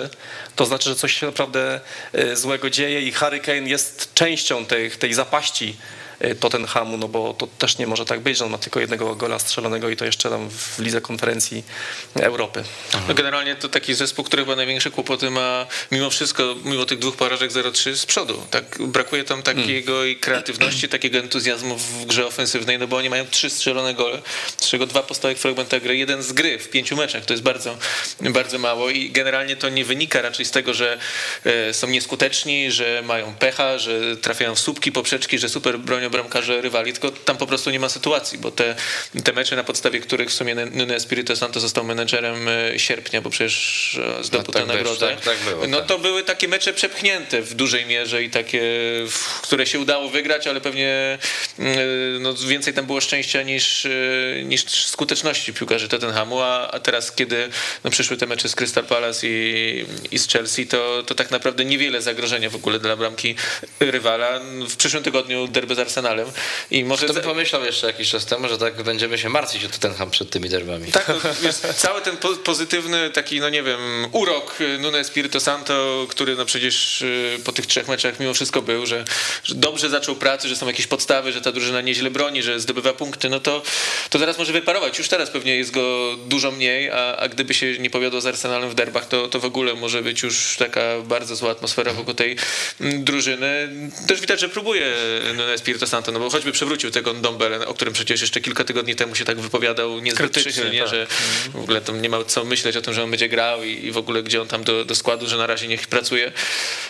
to znaczy, że coś się naprawdę e, złego dzieje i Harry Kane jest częścią tej, tej zapaści Tottenhamu, no bo to też nie może tak być, że on ma tylko jednego gola strzelonego i to jeszcze tam w lidze konferencji Europy. No generalnie to taki zespół, który chyba największe kłopoty ma mimo wszystko, mimo tych dwóch porażek 0-3 z przodu. Tak, brakuje tam takiego hmm. kreatywności, takiego entuzjazmu w grze ofensywnej, no bo oni mają trzy strzelone gole, z czego dwa po stałych fragmentach gry, jeden z gry w pięciu meczach, to jest bardzo, bardzo mało i generalnie to nie wynika raczej z tego, że e, są nieskuteczni, że mają pecha, że trafiają w słupki, poprzeczki, że super bronią bramkarze rywali, tylko tam po prostu nie ma sytuacji, bo te, te mecze, na podstawie których w sumie Nuno Espirito Santo został menedżerem e, sierpnia, bo przecież e, zdobył no, tak tę nagrodę, tak, tak było, no tak. to były takie mecze przepchnięte w dużej mierze i takie, które się udało wygrać, ale pewnie mm, e, no, więcej tam było szczęścia niż, niż skuteczności piłkarzy Tottenhamu, a, a teraz, kiedy no, przyszły te mecze z Crystal Palace i, i z Chelsea, to, to tak naprawdę niewiele zagrożenia w ogóle dla bramki rywala. W przyszłym tygodniu derby z Arsenalem. I może Kto by pomyślał jeszcze jakiś czas temu, że tak będziemy się martwić o Tottenham przed tymi derbami. Tak, no, wiesz, cały ten po pozytywny taki, no nie wiem, urok Nuno Espirito Santo, który no przecież y, po tych trzech meczach mimo wszystko był, że, że dobrze zaczął pracę, że są jakieś podstawy, że ta drużyna nieźle broni, że zdobywa punkty, no to, to zaraz może wyparować. Już teraz pewnie jest go dużo mniej, a, a gdyby się nie powiodło z Arsenalem w derbach, to, to w ogóle może być już taka bardzo zła atmosfera wokół tej mm, drużyny. Też widać, że próbuje Nuno Espirito Santo, no bo choćby przewrócił tego Dombele, o którym przecież jeszcze kilka tygodni temu się tak wypowiadał niezbyt przychylnie, tak. że w ogóle tam nie ma co myśleć o tym, że on będzie grał i, i w ogóle gdzie on tam do, do, składu, że na razie niech pracuje.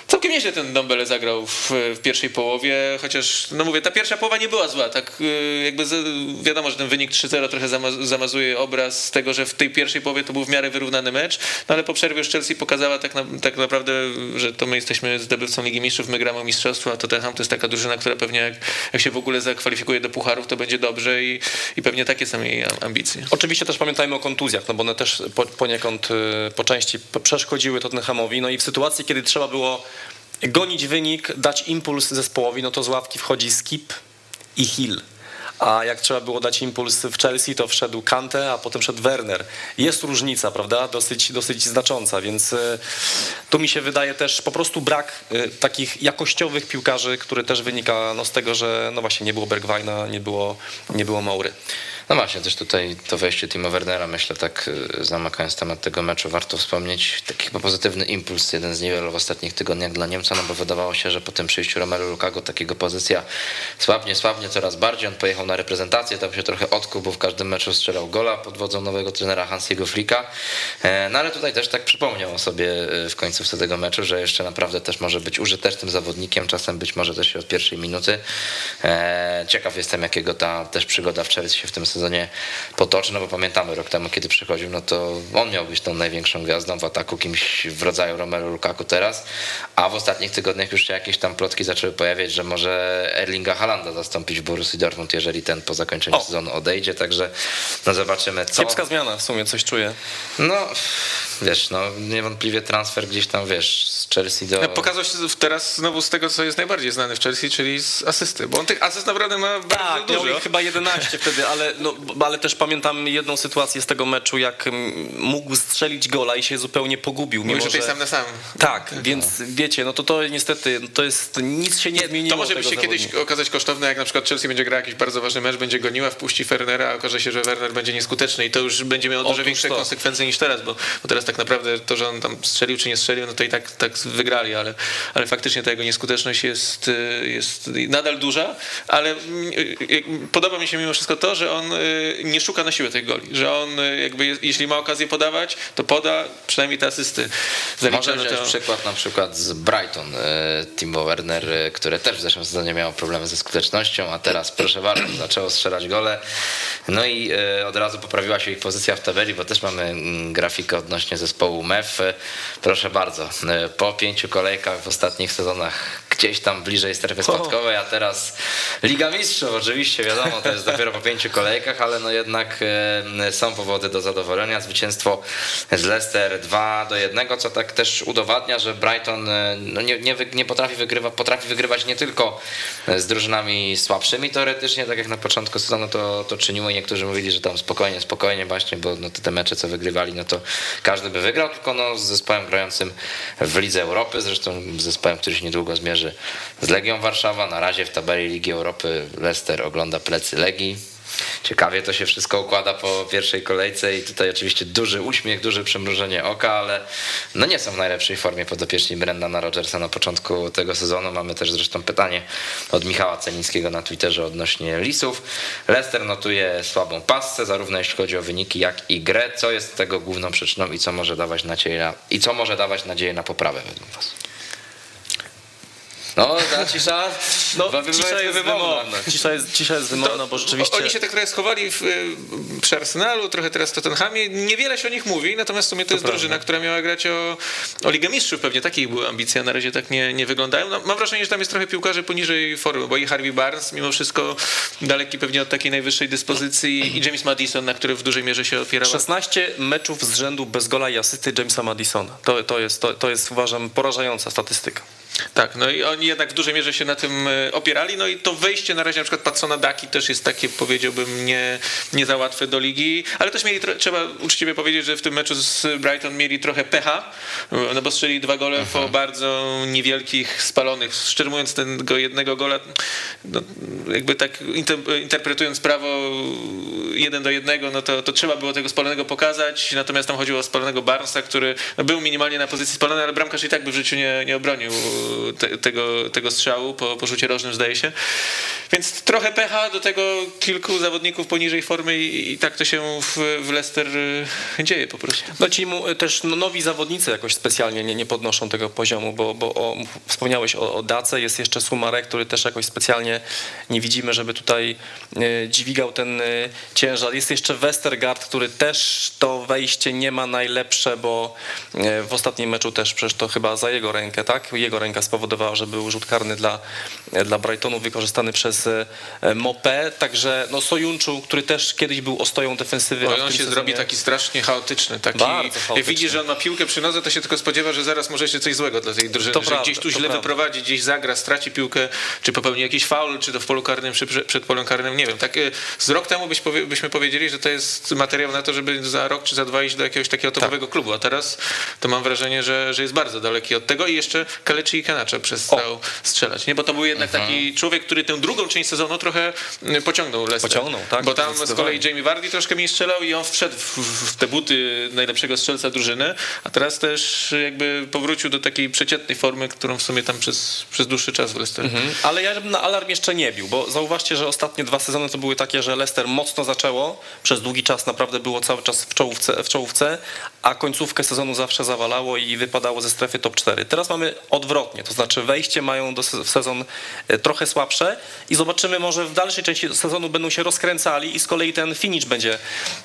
Całkiem nieźle ten Dombele zagrał w, w, pierwszej połowie, chociaż, no mówię, ta pierwsza połowa nie była zła, tak y, jakby z, wiadomo, że ten wynik 3-0 trochę zamazuje obraz tego, że w tej pierwszej połowie to był w miarę wyrównany mecz, no ale po przerwie już Chelsea pokazała tak, na, tak naprawdę, że to my jesteśmy zdobywcą Ligi Mistrzów, my gramy o mistrzostwo, a Tottenham to jest taka drużyna, która pewnie jak, jak się w ogóle zakwalifikuje do pucharów, to będzie dobrze i, i pewnie takie są jej ambicje. Oczywiście też pamiętajmy o kontuzjach, no bo one też po, poniekąd y, po części przeszkodziły Tottenhamowi. No i w sytuacji, kiedy trzeba było gonić wynik, dać impuls zespołowi, no to z ławki wchodzi Skip i Hill a jak trzeba było dać impuls w Chelsea, to wszedł Kante, a potem wszedł Werner. Jest różnica, prawda, dosyć, dosyć znacząca, więc e, tu mi się wydaje też po prostu brak e, takich jakościowych piłkarzy, który też wynika no, z tego, że no właśnie nie było Bergwajna, nie było, nie było Maury. No właśnie, też tutaj to wejście Timo Wernera, myślę tak y, zamykając temat tego meczu, warto wspomnieć taki chyba pozytywny impuls, jeden z niewielu w ostatnich tygodniach dla Niemca, no bo wydawało się, że po tym przyjściu Romelu Lukaku takiego pozycja słabnie, słabnie coraz bardziej. On pojechał na reprezentację, tam się trochę odkuł, bo w każdym meczu strzelał gola pod wodzą nowego trenera Hansiego Flika. E, no ale tutaj też tak przypomniał sobie e, w końcówce tego meczu, że jeszcze naprawdę też może być użytecznym zawodnikiem, czasem być może też od pierwszej minuty. E, ciekaw jestem, jakiego ta też przygoda w Chelsea się w tym sezonie potoczy, no bo pamiętamy rok temu, kiedy przychodził, no to on miał być tą największą gwiazdą w ataku, kimś w rodzaju Romelu Lukaku teraz, a w ostatnich tygodniach już się jakieś tam plotki zaczęły pojawiać, że może Erlinga Halanda zastąpić w Borussii Dortmund, jeżeli ten po zakończeniu O. sezonu odejdzie, także no zobaczymy co. Kiepska zmiana w sumie, coś czuję. No, wiesz, no niewątpliwie transfer gdzieś tam, wiesz, z Chelsea do... Pokazał się teraz znowu z tego, co jest najbardziej znany w Chelsea, czyli z asysty, bo on tych asyst naprawdę ma bardzo Tak, miał dużo. ich chyba 11 wtedy, ale, no, ale też pamiętam jedną sytuację z tego meczu, jak mm, mógł strzelić gola i się zupełnie pogubił. Mówisz Mimo, że... sam na sam. Tak, więc wiecie, no to to niestety, to jest, nic się nie, zmieniło To może by się kiedyś zawodnika. okazać kosztowne, jak na przykład Chelsea będzie grał jakiś bardzo ważny mecz, będzie goniła, wpuści Fernera, a okaże się, że Werner będzie nieskuteczny i to już będzie miało dużo większe to. konsekwencje niż teraz, bo, bo teraz tak naprawdę to, że on tam strzelił czy nie strzelił, no to i tak, tak wygrali, ale, ale faktycznie ta jego nieskuteczność jest, y, jest nadal duża, ale mm, y, podoba mi się mimo wszystko to, że on y, nie szuka na siłę tych goli, że on y, jakby jeśli ma okazję podawać, to poda przynajmniej te asysty. Zalicza, Może wziąć to- przykład na przykład z Brighton, Timo Werner, które też w zeszłym sezonie miało problemy ze skutecznością, a teraz proszę bardzo, zaczęło strzelać gole. No i e, od razu poprawiła się ich pozycja w tabeli, bo też mamy mm, grafikę odnośnie zespołu MEF. E, Proszę bardzo, e, po pięciu kolejkach w ostatnich sezonach gdzieś tam bliżej strefy spadkowej, a teraz Liga Mistrzów oczywiście, wiadomo, to jest dopiero po pięciu kolejkach, ale no jednak są powody do zadowolenia. Zwycięstwo z Leicester 2 do 1, co tak też udowadnia, że Brighton no nie, nie, nie potrafi, wygrywa, potrafi wygrywać nie tylko z drużynami słabszymi teoretycznie, tak jak na początku sezonu to, to czyniło i niektórzy mówili, że tam spokojnie, spokojnie właśnie, bo no te, te mecze co wygrywali, no to każdy by wygrał, tylko no z zespołem grającym w Lidze Europy, zresztą z zespołem, który się niedługo zmierzy z Legią Warszawa. Na razie w tabeli Ligi Europy Leicester ogląda plecy Legii. Ciekawie to się wszystko układa po pierwszej kolejce i tutaj oczywiście duży uśmiech, duże przymrużenie oka, ale no nie są w najlepszej formie podopieczni Brendana Rodgersa na początku tego sezonu. Mamy też zresztą pytanie od Michała Celińskiego na Twitterze odnośnie Lisów. Leicester notuje słabą pasce, zarówno jeśli chodzi o wyniki, jak i grę. Co jest tego główną przyczyną i co może dawać nadzieję na, i co może dawać nadzieję na poprawę według was? No, ta cisza, No, cisza jest wymowna. Cisza jest, cisza jest wymowna, bo rzeczywiście... Oni się tak trochę schowali w, y, przy Arsenalu, trochę teraz w Tottenhamie. Niewiele się o nich mówi, natomiast w sumie to, jest prawda. drużyna, która miała grać o, o Ligę Mistrzów. Pewnie takie były ambicje, a na razie tak nie, nie wyglądają. No, mam wrażenie, że tam jest trochę piłkarzy poniżej formy, bo i Harvey Barnes mimo wszystko daleki pewnie od takiej najwyższej dyspozycji i James Madison, na który w dużej mierze się opierała. 16 meczów z rzędu bez gola i asysty Jamesa Madisona. To, to, jest, to, to jest uważam porażająca statystyka. Tak, no i oni jednak w dużej mierze się na tym e, opierali, no i to wejście na razie na przykład Patsona Daki też jest takie, powiedziałbym, nie, nie za łatwe do ligi, ale też mieli, trzeba uczciwie powiedzieć, że w tym meczu z Brighton mieli trochę pecha, no bo strzeli dwa gole po bardzo niewielkich, spalonych, szczerze mówiąc tego jednego gola, no, jakby tak inter- interpretując prawo jeden do jednego, no to, to trzeba było tego spalonego pokazać, natomiast tam chodziło o spalonego Barnesa, który no, był minimalnie na pozycji spalonej, ale bramkarz i tak by w życiu nie, nie obronił te, tego, tego strzału po, po rzucie rożnym, zdaje się. Więc trochę pecha, do tego kilku zawodników poniżej formy i, i tak to się w, w Leicester y, dzieje po prostu. No ci mu, też no, nowi zawodnicy jakoś specjalnie nie, nie podnoszą tego poziomu, bo, bo o, wspomniałeś o, o Dace, jest jeszcze Sumarek, który też jakoś specjalnie nie widzimy, żeby tutaj e, dźwigał ten ciężar. Jest jeszcze Westergaard, który też to wejście nie ma najlepsze, bo e, w ostatnim meczu też przecież to chyba za jego rękę, tak? Jego ręka spowodowała, że był rzut karny dla, dla Brightonu wykorzystany przez e, Mopé, także no Sojunczu, który też kiedyś był ostoją defensywy. on się sezonie- zrobi taki strasznie chaotyczny. Taki, Bardzo Jak chaotyczny. widzi, że on ma piłkę przy nodze, to się tylko spodziewa, że zaraz może się coś złego dla tej drużyny. To że prawda, gdzieś tu źle prawda. wyprowadzi, gdzieś zagra, straci piłkę, czy popełni jakiś faul, czy to w polu karnym, czy prze- przed polem karnym, nie wiem. Tak, e, z rok temu byśmy powiedzieli, że to jest materiał na to, żeby za rok czy za dwa iść do jakiegoś takiego Tak. topowego klubu, a teraz to mam wrażenie, że, że jest bardzo daleki od tego i jeszcze Kalechi i Kanacza przestał strzelać, nie? Bo to był jednak Mhm. taki człowiek, który tę drugą część sezonu trochę y, pociągnął Leicester. Pociągnął, tak, Bo tam z kolei Jamie Vardy troszkę mniej strzelał i on wszedł w, w te buty najlepszego strzelca drużyny, a teraz też jakby powrócił do takiej przeciętnej formy, którą w sumie tam przez, przez dłuższy czas w Leicesterze. Mhm. Ale ja bym na alarm jeszcze nie bił, bo zauważcie, że ostatnie dwa sezony to były takie, że Leicester mocno zaczęło, przez długi czas naprawdę było cały czas w czołówce, w czołówce a końcówkę sezonu zawsze zawalało i wypadało ze strefy top 4. Teraz mamy odwrotnie, to znaczy wejście mają do w sezon e, trochę słabsze i zobaczymy, może w dalszej części sezonu będą się rozkręcali i z kolei ten finish będzie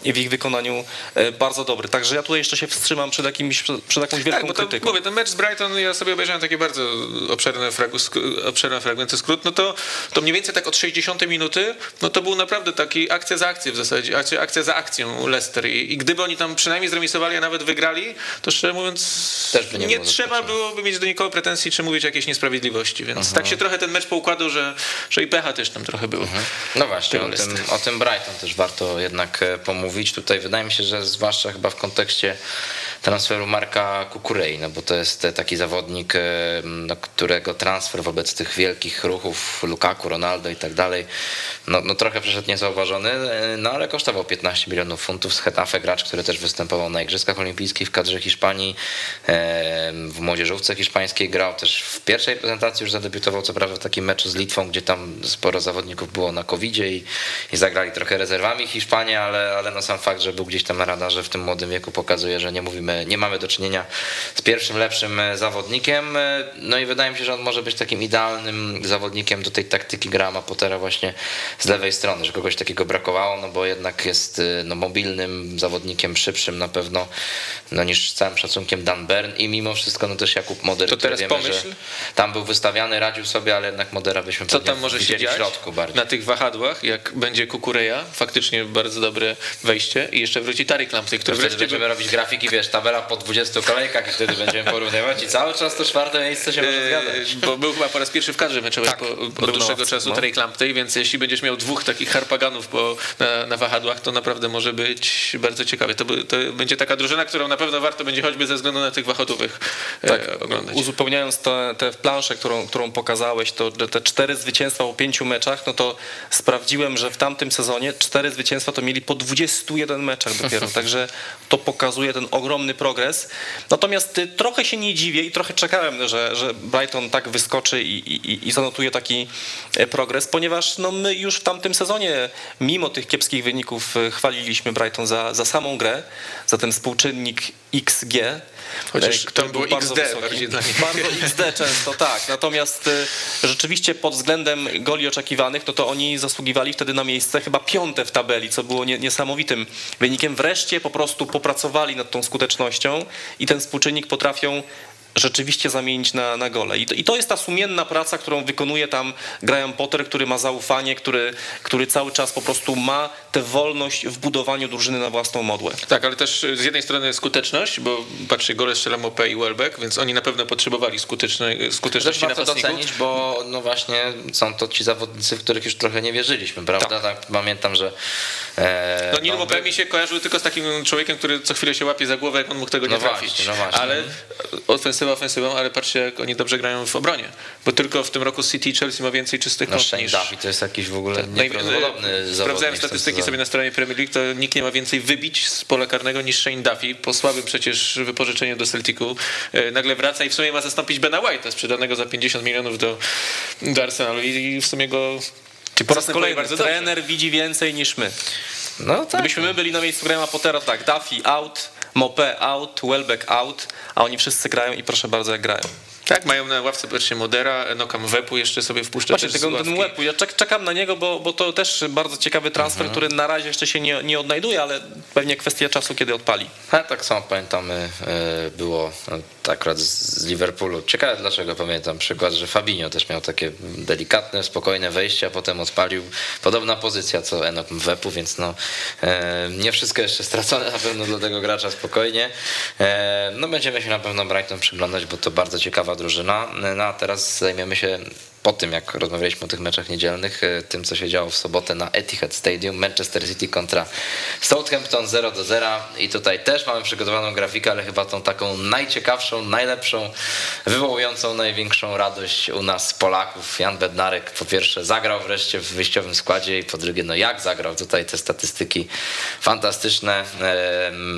w ich wykonaniu e, bardzo dobry. Także ja tutaj jeszcze się wstrzymam przed, jakimś, przed jakąś wielką Tak, bo to, krytyką. mówię, ten mecz z Brighton, ja sobie obejrzałem takie bardzo obszerne, fragu, sk- obszerne fragmenty skrót, no to, to mniej więcej tak od 60 minuty, no to był naprawdę taki akcja za akcją w zasadzie, akcja, akcja za akcją Leicester I, i gdyby oni tam przynajmniej zremisowali, a nawet wygrali, to szczerze mówiąc by nie nie, było trzeba byłoby mieć do nikogo pretensji, czy mówić o jakiejś niesprawiedliwości, więc tak się trochę ten mecz poukładał, że, że i pecha też tam trochę było. No właśnie, o tym, o tym Brighton też warto jednak e, pomówić. Tutaj wydaje mi się, że zwłaszcza chyba w kontekście transferu Marka Kukurei, no bo to jest e, taki zawodnik, e, którego transfer wobec tych wielkich ruchów Lukaku, Ronaldo i tak dalej, no, no trochę przeszedł niezauważony, no ale kosztował 15 milionów funtów. Z Hetafe, gracz, który też występował na Igrzyskach Olimpijskich w kadrze Hiszpanii, w młodzieżówce hiszpańskiej grał też w pierwszej prezentacji, już zadebiutował co prawda w takim meczu z Litwą, gdzie tam sporo zawodników było na covid i, i zagrali trochę rezerwami Hiszpanie, ale, ale no sam fakt, że był gdzieś tam na radarze w tym młodym wieku pokazuje, że nie mówimy, nie mamy do czynienia z pierwszym lepszym e, zawodnikiem. E, No i wydaje mi się, że on może być takim idealnym zawodnikiem do tej taktyki Grama Pottera właśnie z lewej strony, że kogoś takiego brakowało, no bo jednak jest e, no, mobilnym zawodnikiem, szybszym na pewno no, niż z całym szacunkiem Dan Bern i mimo wszystko no też Jakub Moder, To teraz wiemy, pomyśl. że tam był wystawiany, radził sobie, ale jednak Modera byśmy Co tam może się dziać w środku bardziej. na tych wahadłach, jak będzie Kukureja, faktycznie bardzo dobre wejście i jeszcze wróci Tarik Lamptey, który wreszcie będziemy robić grafiki, wiesz, tabela po 20 kolejkach i wtedy będziemy porównywać i cały czas to czwarte miejsce się może zgadzać. Eee, Bo był chyba po raz pierwszy w kadrze meczowej Tak, po, od dłuższego czasu no. Tarek Lamptey, więc jeśli będziesz miał dwóch takich harpaganów po, na, na wahadłach, to naprawdę może być bardzo ciekawe. To, by- to będzie taka drużyna, którą na pewno warto będzie choćby ze względu na tych wachodowych Tak, e, oglądać. uzupełniając tę te, planszę, którą, którą pokazałeś, to te cztery zwycięstwa po pięciu meczach, no to sprawdziłem, że w tamtym sezonie cztery zwycięstwa to mieli po 21 meczach dopiero, także to pokazuje ten ogromny progres. Natomiast y, trochę się nie dziwię i trochę czekałem, że, że Brighton tak wyskoczy i, i, i zanotuje taki e, progres, ponieważ no, my już w tamtym sezonie, mimo tych kiepskich wyników, e, chwaliliśmy Brighton za, za samą grę, za ten współczynnik XG. Chociaż e, tam był bardzo XD wysoki. bardziej dla nich. Bardzo XD często, tak. Natomiast y, rzeczywiście pod względem goli oczekiwanych, no to oni zasługiwali wtedy na miejsce chyba piąte w tabeli, co było nie, niesamowitym wynikiem. Wreszcie po prostu popracowali nad tą skutecznością i ten współczynnik potrafią rzeczywiście zamienić na, na gole. I to, I to jest ta sumienna praca, którą wykonuje tam Graham Potter, który ma zaufanie, który, który cały czas po prostu ma tę wolność w budowaniu drużyny na własną modłę. Tak, ale też z jednej strony skuteczność, bo patrzcie, gole strzela Mopé i Welbeck, więc oni na pewno potrzebowali skutecznej, skuteczności napastników. docenić, bo no właśnie są to ci zawodnicy, w których już trochę nie wierzyliśmy, prawda? Tak. Pamiętam, że e, No Neil Mopé mi się kojarzył tylko z takim człowiekiem, który co chwilę się łapie za głowę, jak on mógł tego nie No trafić. właśnie, no właśnie. Ale ofensywą, ale patrzcie, jak oni dobrze grają w obronie. Bo tylko w tym roku City i Chelsea ma więcej czystych no kąt niż... Duffy to jest jakiś w ogóle Naj- nieprawdopodobny zawodnik. Sprawdzałem statystyki sobie na stronie Premier League, to nikt nie ma więcej wybić z pola karnego niż Shane Duffy. Po słabym przecież wypożyczeniu do Celticu e, nagle wraca i w sumie ma zastąpić Bena White'a, sprzedanego za 50 milionów do, do Arsenalu i w sumie go Po raz kolejny trener widzi więcej niż my. No tak. Gdybyśmy my byli na miejscu Grahama Pottera, tak, Duffy out, Mopé out, Welbeck out, a oni wszyscy grają i proszę bardzo jak grają. Tak, mają na ławce patrzcie Modera, Enokam Wepu jeszcze sobie wpuszcza Właśnie tego ten łepu, ja czek, czekam na niego, bo, bo to też bardzo ciekawy transfer, który na razie jeszcze się nie, nie odnajduje, ale pewnie kwestia czasu, kiedy odpali. A tak samo pamiętamy, e, było akurat z Liverpoolu. Ciekawe dlaczego pamiętam przykład, że Fabinho też miał takie delikatne, spokojne wejście, a potem odpalił podobna pozycja co Enok Mwepu, więc no e, nie wszystko jeszcze stracone na pewno dla tego gracza spokojnie. E, No będziemy się na pewno Brighton przyglądać, bo to bardzo ciekawa nowa drużyna. No a teraz zajmiemy się po tym, jak rozmawialiśmy o tych meczach niedzielnych, e, tym, co się działo w sobotę na Etihad Stadium, Manchester City kontra Southampton 0 do 0 i tutaj też mamy przygotowaną grafikę, ale chyba tą taką najciekawszą, najlepszą, wywołującą największą radość u nas Polaków. Jan Bednarek po pierwsze zagrał wreszcie w wyjściowym składzie i po drugie, no jak zagrał, tutaj te statystyki fantastyczne.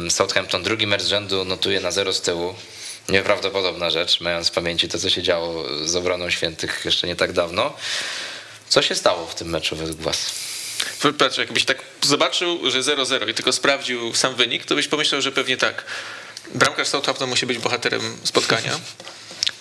Southampton drugi mecz rzędu notuje na 0 z tyłu, Nieprawdopodobna rzecz, mając w pamięci to, co się działo z obroną świętych jeszcze nie tak dawno. Co się stało w tym meczu według Was? Patrz, jakbyś tak zobaczył, że 0-0 i tylko sprawdził sam wynik, to byś pomyślał, że pewnie tak. Bramkarz Southampton musi być bohaterem spotkania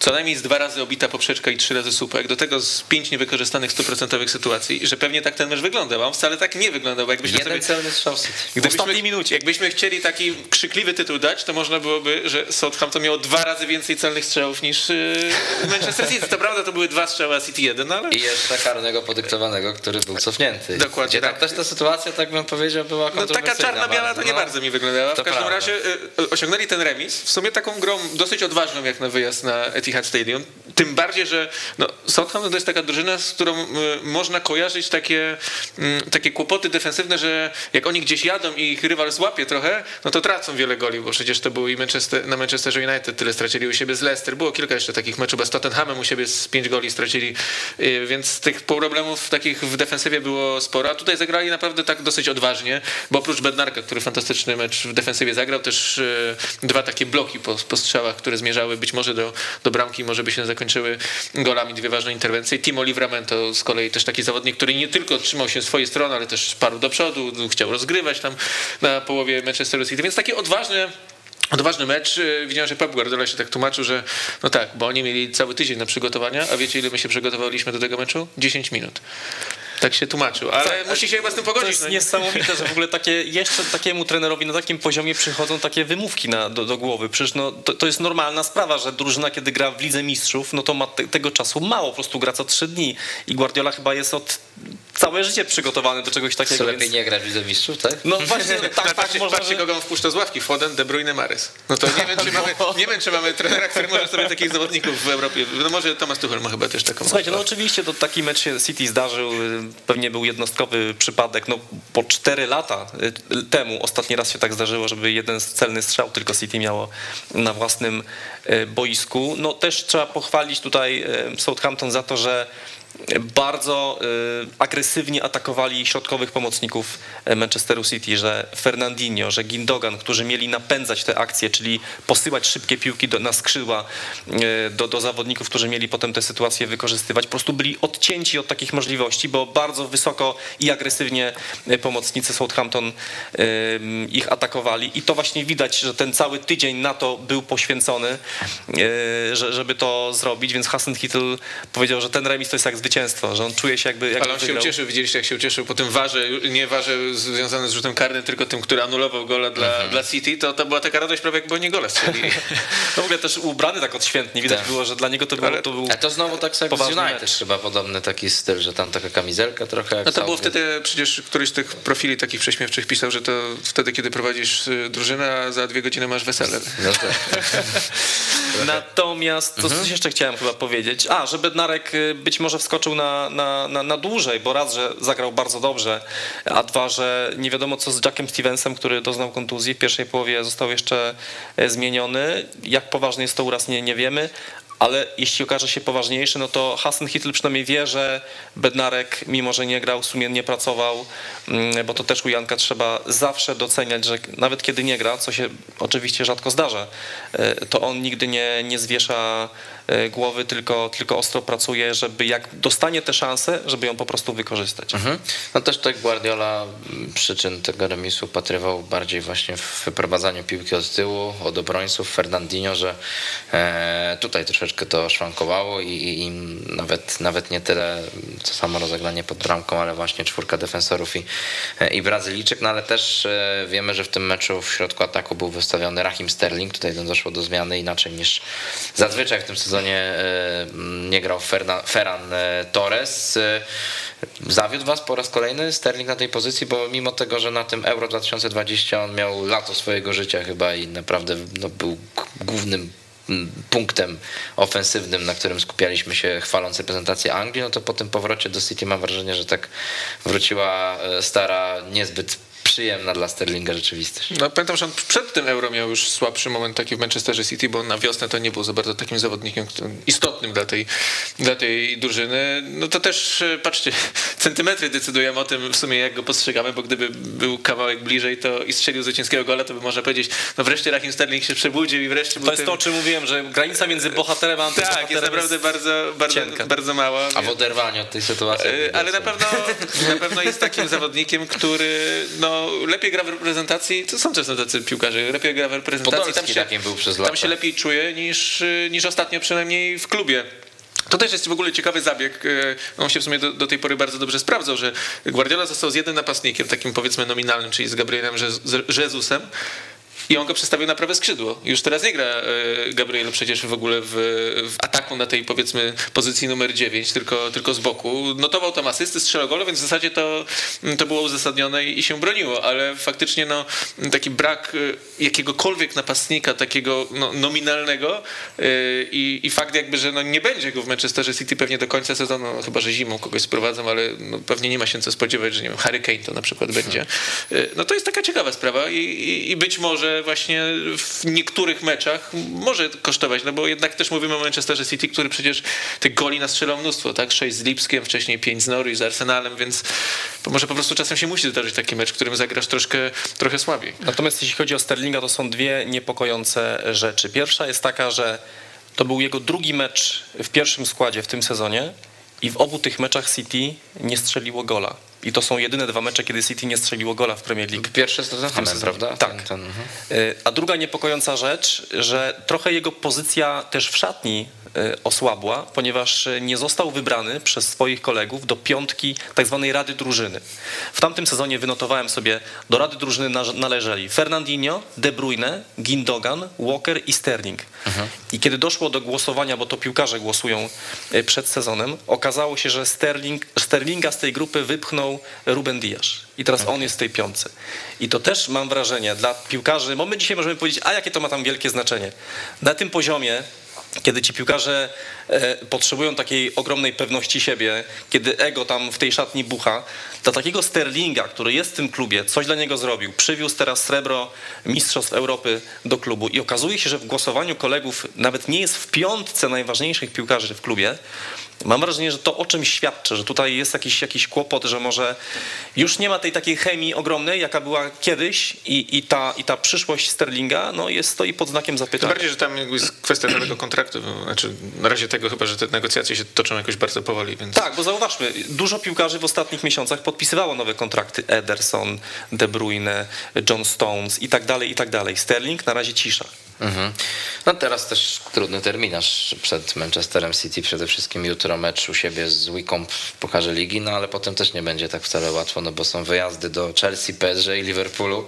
co najmniej z dwa razy obita poprzeczka i trzy razy słupek, do tego z pięć niewykorzystanych stuprocentowych sytuacji, że pewnie tak ten mecz wyglądał, a on wcale tak nie wyglądał. Jakbyśmy Jeden sobie, celny strzał W ostatniej minucie. Jakbyśmy chcieli taki krzykliwy tytuł dać, to można byłoby, że Southampton miał dwa razy więcej celnych strzałów niż yy, Manchester City. To prawda, to były dwa strzały, a City jeden, ale... I jeszcze karnego podyktowanego, który był cofnięty. Dokładnie Gdzie tak. też ta sytuacja, tak bym powiedział, była No taka czarno-biała to nie no, bardzo mi wyglądała. W każdym prawda. razie y, osiągnęli ten remis, w sumie taką grą dosyć odważną jak na wyjazd na Etihad Stadium tym bardziej, że no, Southampton to jest taka drużyna, z którą y, można kojarzyć takie, y, takie kłopoty defensywne, że jak oni gdzieś jadą i ich rywal złapie trochę, no to tracą wiele goli, bo przecież to było i Manchester, na Manchester United tyle stracili u siebie z Leicester. Było kilka jeszcze takich meczów, bez Tottenhamem u siebie z pięć goli stracili, y, więc tych problemów takich w defensywie było sporo, a tutaj zagrali naprawdę tak dosyć odważnie, bo oprócz Bednarka, który fantastyczny mecz w defensywie zagrał, też y, dwa takie bloki po, po strzałach, które zmierzały być może do, do bramki, może by się zakończyły zakończyły golami dwie ważne interwencje. Timo Livramento z kolei też taki zawodnik, który nie tylko trzymał się swojej strony, ale też parł do przodu, chciał rozgrywać tam na połowie Manchester City, więc takie odważne Odważny mecz. Widziałem, że Pep Guardiola się tak tłumaczył, że no tak, bo oni mieli cały tydzień na przygotowania, a wiecie ile my się przygotowaliśmy do tego meczu? 10 minut. Tak się tłumaczył, ale to, musi się chyba z tym pogodzić. To jest no. niesamowite, że w ogóle takie, jeszcze takiemu trenerowi na takim poziomie przychodzą takie wymówki na, do, do głowy. Przecież no, to, to, jest normalna sprawa, że drużyna, kiedy gra w Lidze Mistrzów, no to ma te, tego czasu mało, po prostu gra co trzy dni. I Guardiola chyba jest od całe życie przygotowany do czegoś takiego. Co lepiej więc... nie grać w Lidze Mistrzów, tak? No właśnie, tak, tak, patrzcie, można, patrzcie kogo on wpuszcza z ławki. Foden, De Bruyne, Mares. No to nie wiem, czy mamy, nie wiem, czy mamy trenera, który może sobie takich zawodników w Europie. No może Thomas Tuchel ma chyba też taką. Słuchajcie, no oczywiście to taki mecz się City zdarzył. Pewnie był jednostkowy przypadek. No, po 4 lata y, temu ostatni raz się tak zdarzyło, żeby jeden celny strzał tylko City miało na własnym y, boisku. No też trzeba pochwalić tutaj y, Southampton za to, że bardzo y, agresywnie atakowali środkowych pomocników e, Manchesteru City, że Fernandinho, że Gindogan, którzy mieli napędzać te akcje, czyli posyłać szybkie piłki do, na skrzydła e, do, do zawodników, którzy mieli potem te sytuacje wykorzystywać, po prostu byli odcięci od takich możliwości, bo bardzo wysoko i agresywnie e, pomocnicy Southampton ich atakowali. I to właśnie widać, że ten cały tydzień na to był poświęcony, żeby to zrobić, więc Hassan Hittel powiedział, że ten remis to jest jak zwycięstwo, że on czuje się jakby, jakby Ale on wygrał. się ucieszył, widzieliście jak się ucieszył po tym warze, nie warze związane z rzutem karnym, tylko tym, który anulował gola dla, mhm. dla City, to, to była taka radość prawie jakby nie gola strzeli. no w ogóle też ubrany tak odświętnie, widać tak. było, że dla niego to, było, to był A to znowu tak jak z United chyba podobny taki styl, że tam taka kamizelka trochę No to było wtedy, przecież któryś z tych profili takich prześmiewczych pisał, że to wtedy, kiedy prowadzisz y, drużynę, a za dwie godziny masz wesele. No tak. Natomiast, co mhm. jeszcze chciałem chyba powiedzieć, a, że Bednarek y, być może wskoczył na, na, na, na, dłużej, bo raz, że zagrał bardzo dobrze, a dwa, że nie wiadomo co z Jackiem Stevensem, który doznał kontuzji. W pierwszej połowie został jeszcze e, zmieniony. Jak poważny jest to uraz, nie, nie wiemy, ale jeśli okaże się poważniejszy, no to Hassan Hitl przynajmniej wie, że Bednarek, mimo że nie grał, sumiennie pracował, mm, bo to też u Janka trzeba zawsze doceniać, że nawet kiedy nie gra, co się oczywiście rzadko zdarza, e, to on nigdy nie, nie zwiesza głowy, tylko, tylko ostro pracuje, żeby jak dostanie tę szansę, żeby ją po prostu wykorzystać. Mhm. No też tak Guardiola mm, przyczyn tego remisu patrywał bardziej właśnie w wyprowadzaniu piłki od tyłu, od obrońców Fernandinho, że e, tutaj troszeczkę to szwankowało i, nawet, nawet nie tyle co samo rozegranie pod bramką, ale właśnie czwórka defensorów i, i Brazylijczyk, no ale też e, wiemy, że w tym meczu w środku ataku był wystawiony Rahim Sterling, tutaj doszło do zmiany inaczej niż zazwyczaj w tym sezonie e, nie grał Ferran e, Torres. Zawiódł was po raz kolejny Sterling na tej pozycji, bo mimo tego, że na tym Euro 2020 on miał lato swojego życia chyba i naprawdę no, był głównym punktem ofensywnym, na którym skupialiśmy się chwaląc reprezentację Anglii, no to po tym powrocie do City mam wrażenie, że tak wróciła e, stara, niezbyt przyjemna dla Sterlinga rzeczywistość. No pamiętam, że on przed tym Euro miał już słabszy moment taki w Manchesterze City, bo na wiosnę to nie był za bardzo takim zawodnikiem istotnym dla tej, dla tej drużyny. No to też, e, patrzcie, centymetry decydują o tym w sumie, jak go postrzegamy, bo gdyby był kawałek bliżej to i strzelił zwycięskiego gola, to by można powiedzieć, no wreszcie Rahim Sterling się przebudził i wreszcie To jest tym... to, o czym mówiłem, że granica między bohaterem a Tak, jest naprawdę jest bardzo, bardzo, bardzo mała. A w oderwaniu od tej sytuacji. E, ale na pewno, na pewno jest takim zawodnikiem, który no, lepiej gra w reprezentacji, to są często tacy piłkarze, lepiej gra w reprezentacji, tam się, był przez lata. tam się lepiej czuje niż, niż ostatnio przynajmniej w klubie. To też jest w ogóle ciekawy zabieg. E, on się w sumie do, do, tej pory bardzo dobrze sprawdzał, że Guardiola został z jednym napastnikiem, takim powiedzmy nominalnym, czyli z Gabrielem Jezusem. I on go przestawił na prawe skrzydło. Już teraz nie gra e, Gabriel przecież w ogóle w, w, ataku na tej powiedzmy pozycji numer 9, tylko, tylko z boku. Notował tam asysty, strzelał gole, więc w zasadzie to, to było uzasadnione i się broniło, ale faktycznie no, taki brak e, jakiegokolwiek napastnika, takiego no, nominalnego e, i, i fakt jakby, że no, nie będzie go w Manchesterze City pewnie do końca sezonu, no, chyba że zimą kogoś sprowadzą, ale no, pewnie nie ma się co spodziewać, że nie wiem, Harry Kane to na przykład będzie. No to jest taka ciekawa sprawa i, i, i być może właśnie w niektórych meczach może kosztować, no bo jednak też mówimy o Manchesterze City, który przecież tych goli nastrzelał mnóstwo, tak? 6 z Lipskiem, wcześniej 5 z Norwich, z Arsenalem, więc może po prostu czasem się musi zdarzyć taki mecz, w którym zagrasz troszkę, trochę słabiej. Natomiast jeśli chodzi o Sterlinga, to są dwie niepokojące rzeczy. Pierwsza jest taka, że to był jego drugi mecz w pierwszym składzie w tym sezonie i w obu tych meczach City nie strzeliło gola. I to są jedyne dwa mecze, kiedy City nie strzeliło gola w Premier League. Pierwszy z Tottenhamem, prawda? Tak. Ten, ten, mhm. y, A druga niepokojąca rzecz, że trochę jego pozycja też w szatni osłabła, ponieważ nie został wybrany przez swoich kolegów do piątki tak zwanej Rady Drużyny. W tamtym sezonie wynotowałem sobie, do Rady Drużyny należeli Fernandinho, De Bruyne, Gindogan, Walker i Sterling. Mhm. I kiedy doszło do głosowania, bo to piłkarze głosują y, przed sezonem, okazało się, że Sterling, Sterlinga z tej grupy wypchnął Ruben Diaz. I teraz okay. on jest w tej piątce. I to też mam wrażenie dla piłkarzy, bo my dzisiaj możemy powiedzieć, a jakie to ma tam wielkie znaczenie. Na tym poziomie kiedy ci piłkarze e, potrzebują takiej ogromnej pewności siebie, kiedy ego tam w tej szatni bucha, dla takiego Sterlinga, który jest w tym klubie, coś dla niego zrobił, przywiózł teraz srebro Mistrzostw Europy do klubu i okazuje się, że w głosowaniu kolegów nawet nie jest w piątce najważniejszych piłkarzy w klubie, Mam wrażenie, że to o czymś świadczy, że tutaj jest jakiś, jakiś kłopot, że może już nie ma tej takiej chemii ogromnej, jaka była kiedyś i, i, ta, i ta przyszłość Sterlinga no jest stoi pod znakiem zapytania. Bardziej, że tam jest kwestia nowego kontraktu, znaczy na razie tego chyba, że te negocjacje się toczą jakoś bardzo powoli. Więc... Tak, bo zauważmy, dużo piłkarzy w ostatnich miesiącach podpisywało nowe kontrakty. Ederson, De Bruyne, John Stones i tak dalej, i tak dalej. Sterling na razie cisza. Mhm. No teraz też trudny terminarz przed Manchesterem City, przede wszystkim jutro mecz u siebie z Wicomp w Pucharze Ligi, no ale potem też nie będzie tak wcale łatwo, no bo są wyjazdy do Chelsea, PSG i Liverpoolu,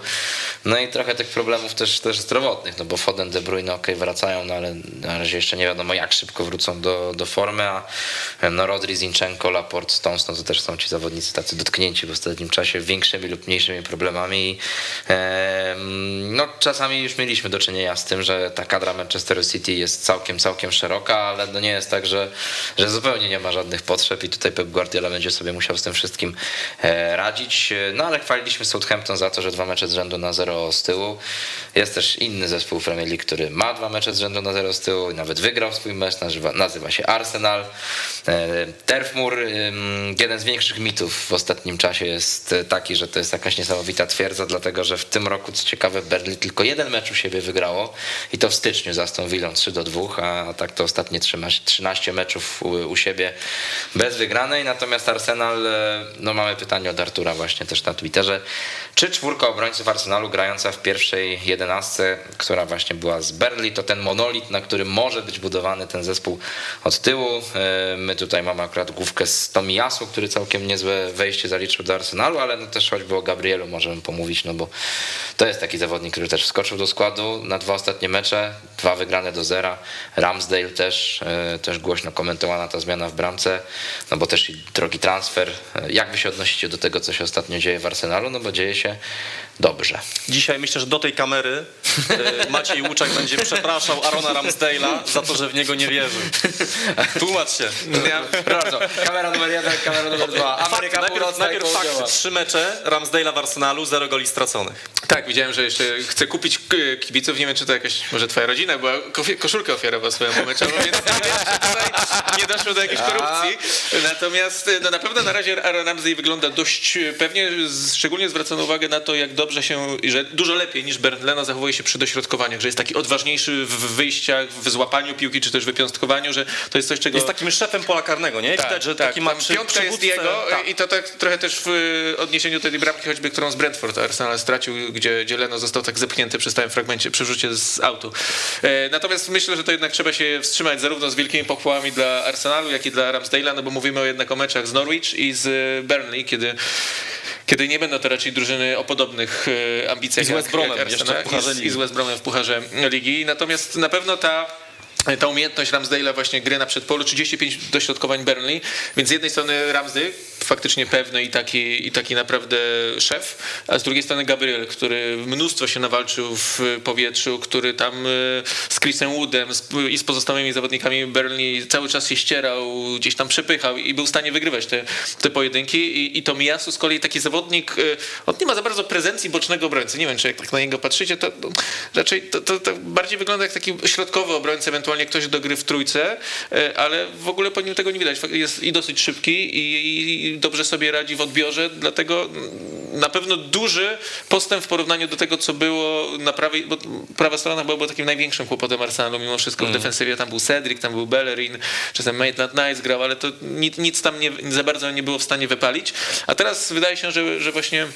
no i trochę tych problemów też, też zdrowotnych, no bo Foden, De Bruyne ok, wracają, no ale na razie jeszcze nie wiadomo jak szybko wrócą do, do formy, a no Rodri, Zinchenko, Laporte, Stones, no to też są ci zawodnicy tacy dotknięci w ostatnim czasie większymi lub mniejszymi problemami. I e, no czasami już mieliśmy do czynienia z tym, że ta kadra Manchester City jest całkiem, całkiem szeroka, ale no nie jest tak, że, że zupełnie nie ma żadnych potrzeb i tutaj Pep Guardiola będzie sobie musiał z tym wszystkim e, radzić. No ale chwaliliśmy Southampton za to, że dwa mecze z rzędu na zero z tyłu. Jest też inny zespół Premier League, który ma dwa mecze z rzędu na zero z tyłu i nawet wygrał swój mecz, nazywa, nazywa się Arsenal. E, Terfmur, jeden z większych mitów w ostatnim czasie jest taki, że to jest jakaś niesamowita twierdza, dlatego że w tym roku, co ciekawe, Berlin tylko jeden mecz u siebie wygrało i to w styczniu z Aston Villą 3 do 2, a tak to ostatnie 13 meczów u siebie bez wygranej. Natomiast Arsenal, e, no mamy pytanie od Artura właśnie też na Twitterze, czy czwórka obrońców Arsenalu grająca w pierwszej jedenastce, która właśnie była z Berli, to ten monolit, na którym może być budowany ten zespół od tyłu. E, my tutaj mamy akurat główkę z Tomiasu, który całkiem niezłe wejście zaliczył do Arsenalu, ale no też choćby o Gabrielu możemy pomówić, no bo to jest taki zawodnik, który też wskoczył do składu na dwa ostatnie ostatnie mecze, dwa wygrane do zera. Ramsdale też, e, też głośno komentowana ta zmiana w bramce, no bo też i drogi transfer. E, Jak wy się odnosicie do tego, co się ostatnio dzieje w Arsenalu? No bo dzieje się dobrze. Dzisiaj myślę, że do tej kamery e, Maciej Łuczak będzie przepraszał Arona Ramsdale'a za to, że w niego nie wierzył. Tłumacz się. Ja, bardzo. Kamera numer jeden, kamera numer dwa. Ameryka Fakt, najpierw, Północna najpierw fakt, trzy mecze Ramsdale'a w Arsenalu, zero goli straconych. Tak, widziałem, że jeszcze chce kupić kibiców. Nie wiem, czy to jakaś, może twoja rodzina była, koszulkę ofiarowała swojemu meczową, więc nie wiem, czy tutaj nie doszło do jakiejś korupcji. Natomiast no, na pewno na razie Aaron Ramsey wygląda dość pewnie, z- szczególnie zwracono uwagę na to, jak dobrze się, i że dużo lepiej niż Bernd Leno zachowuje się przy dośrodkowaniach, że jest taki odważniejszy w wyjściach, w złapaniu piłki, czy też w wypiąstkowaniu, że to jest coś, czego... Jest takim szefem pola karnego, nie? Widać, że taki ma przy, piątka jest jego tak. i to tak trochę też w odniesieniu tej bramki, choćby którą z Brentford Arsenal stracił, gdzie, gdzie Leno został tak zepchnięty przy stałym fragmencie, przy rzucie z autu. E, natomiast myślę, że to jednak trzeba się wstrzymać zarówno z wielkimi pochwałami dla Arsenalu, jak i dla Ramsdale'a, no bo mówimy jednak o meczach z Norwich i z Burnley, kiedy kiedy nie będą to raczej drużyny o podobnych e, ambicjach I z West Bromem jak jeszcze Arsenal, w Pucharze i, z, Ligi. i z West Bromem w Pucharze Ligi. Natomiast na pewno ta ta umiejętność Ramsdale'a właśnie gry na przedpolu, 35 dośrodkowań Burnley, więc z jednej strony Ramsdale, faktycznie pewny i taki, i taki naprawdę szef, a z drugiej strony Gabriel, który mnóstwo się nawalczył w powietrzu, który tam y, z Chrisem Woodem i z pozostałymi zawodnikami Burnley cały czas się ścierał, gdzieś tam przepychał i był w stanie wygrywać te, te pojedynki. I, i to Miasu z kolei taki zawodnik, y, on nie ma za bardzo prezencji bocznego obrońcy, nie wiem czy jak tak na niego patrzycie, to, to raczej to, to, to bardziej wygląda jak taki środkowy obrońca, ewentualnie ktoś do gry w trójce, e, ale w ogóle po nim tego nie widać. Jest i dosyć szybki i, i dobrze sobie radzi w odbiorze, dlatego mm, na pewno duży postęp w porównaniu do tego, co było na prawej, bo prawa strona była, była takim największym kłopotem Arsenalu mimo wszystko w defensywie. Tam był Cedric, tam był Bellerin, czasem Maitland Nice grał, ale to nic, nic tam nie, za bardzo nie było w stanie wypalić. A teraz wydaje się, że, że właśnie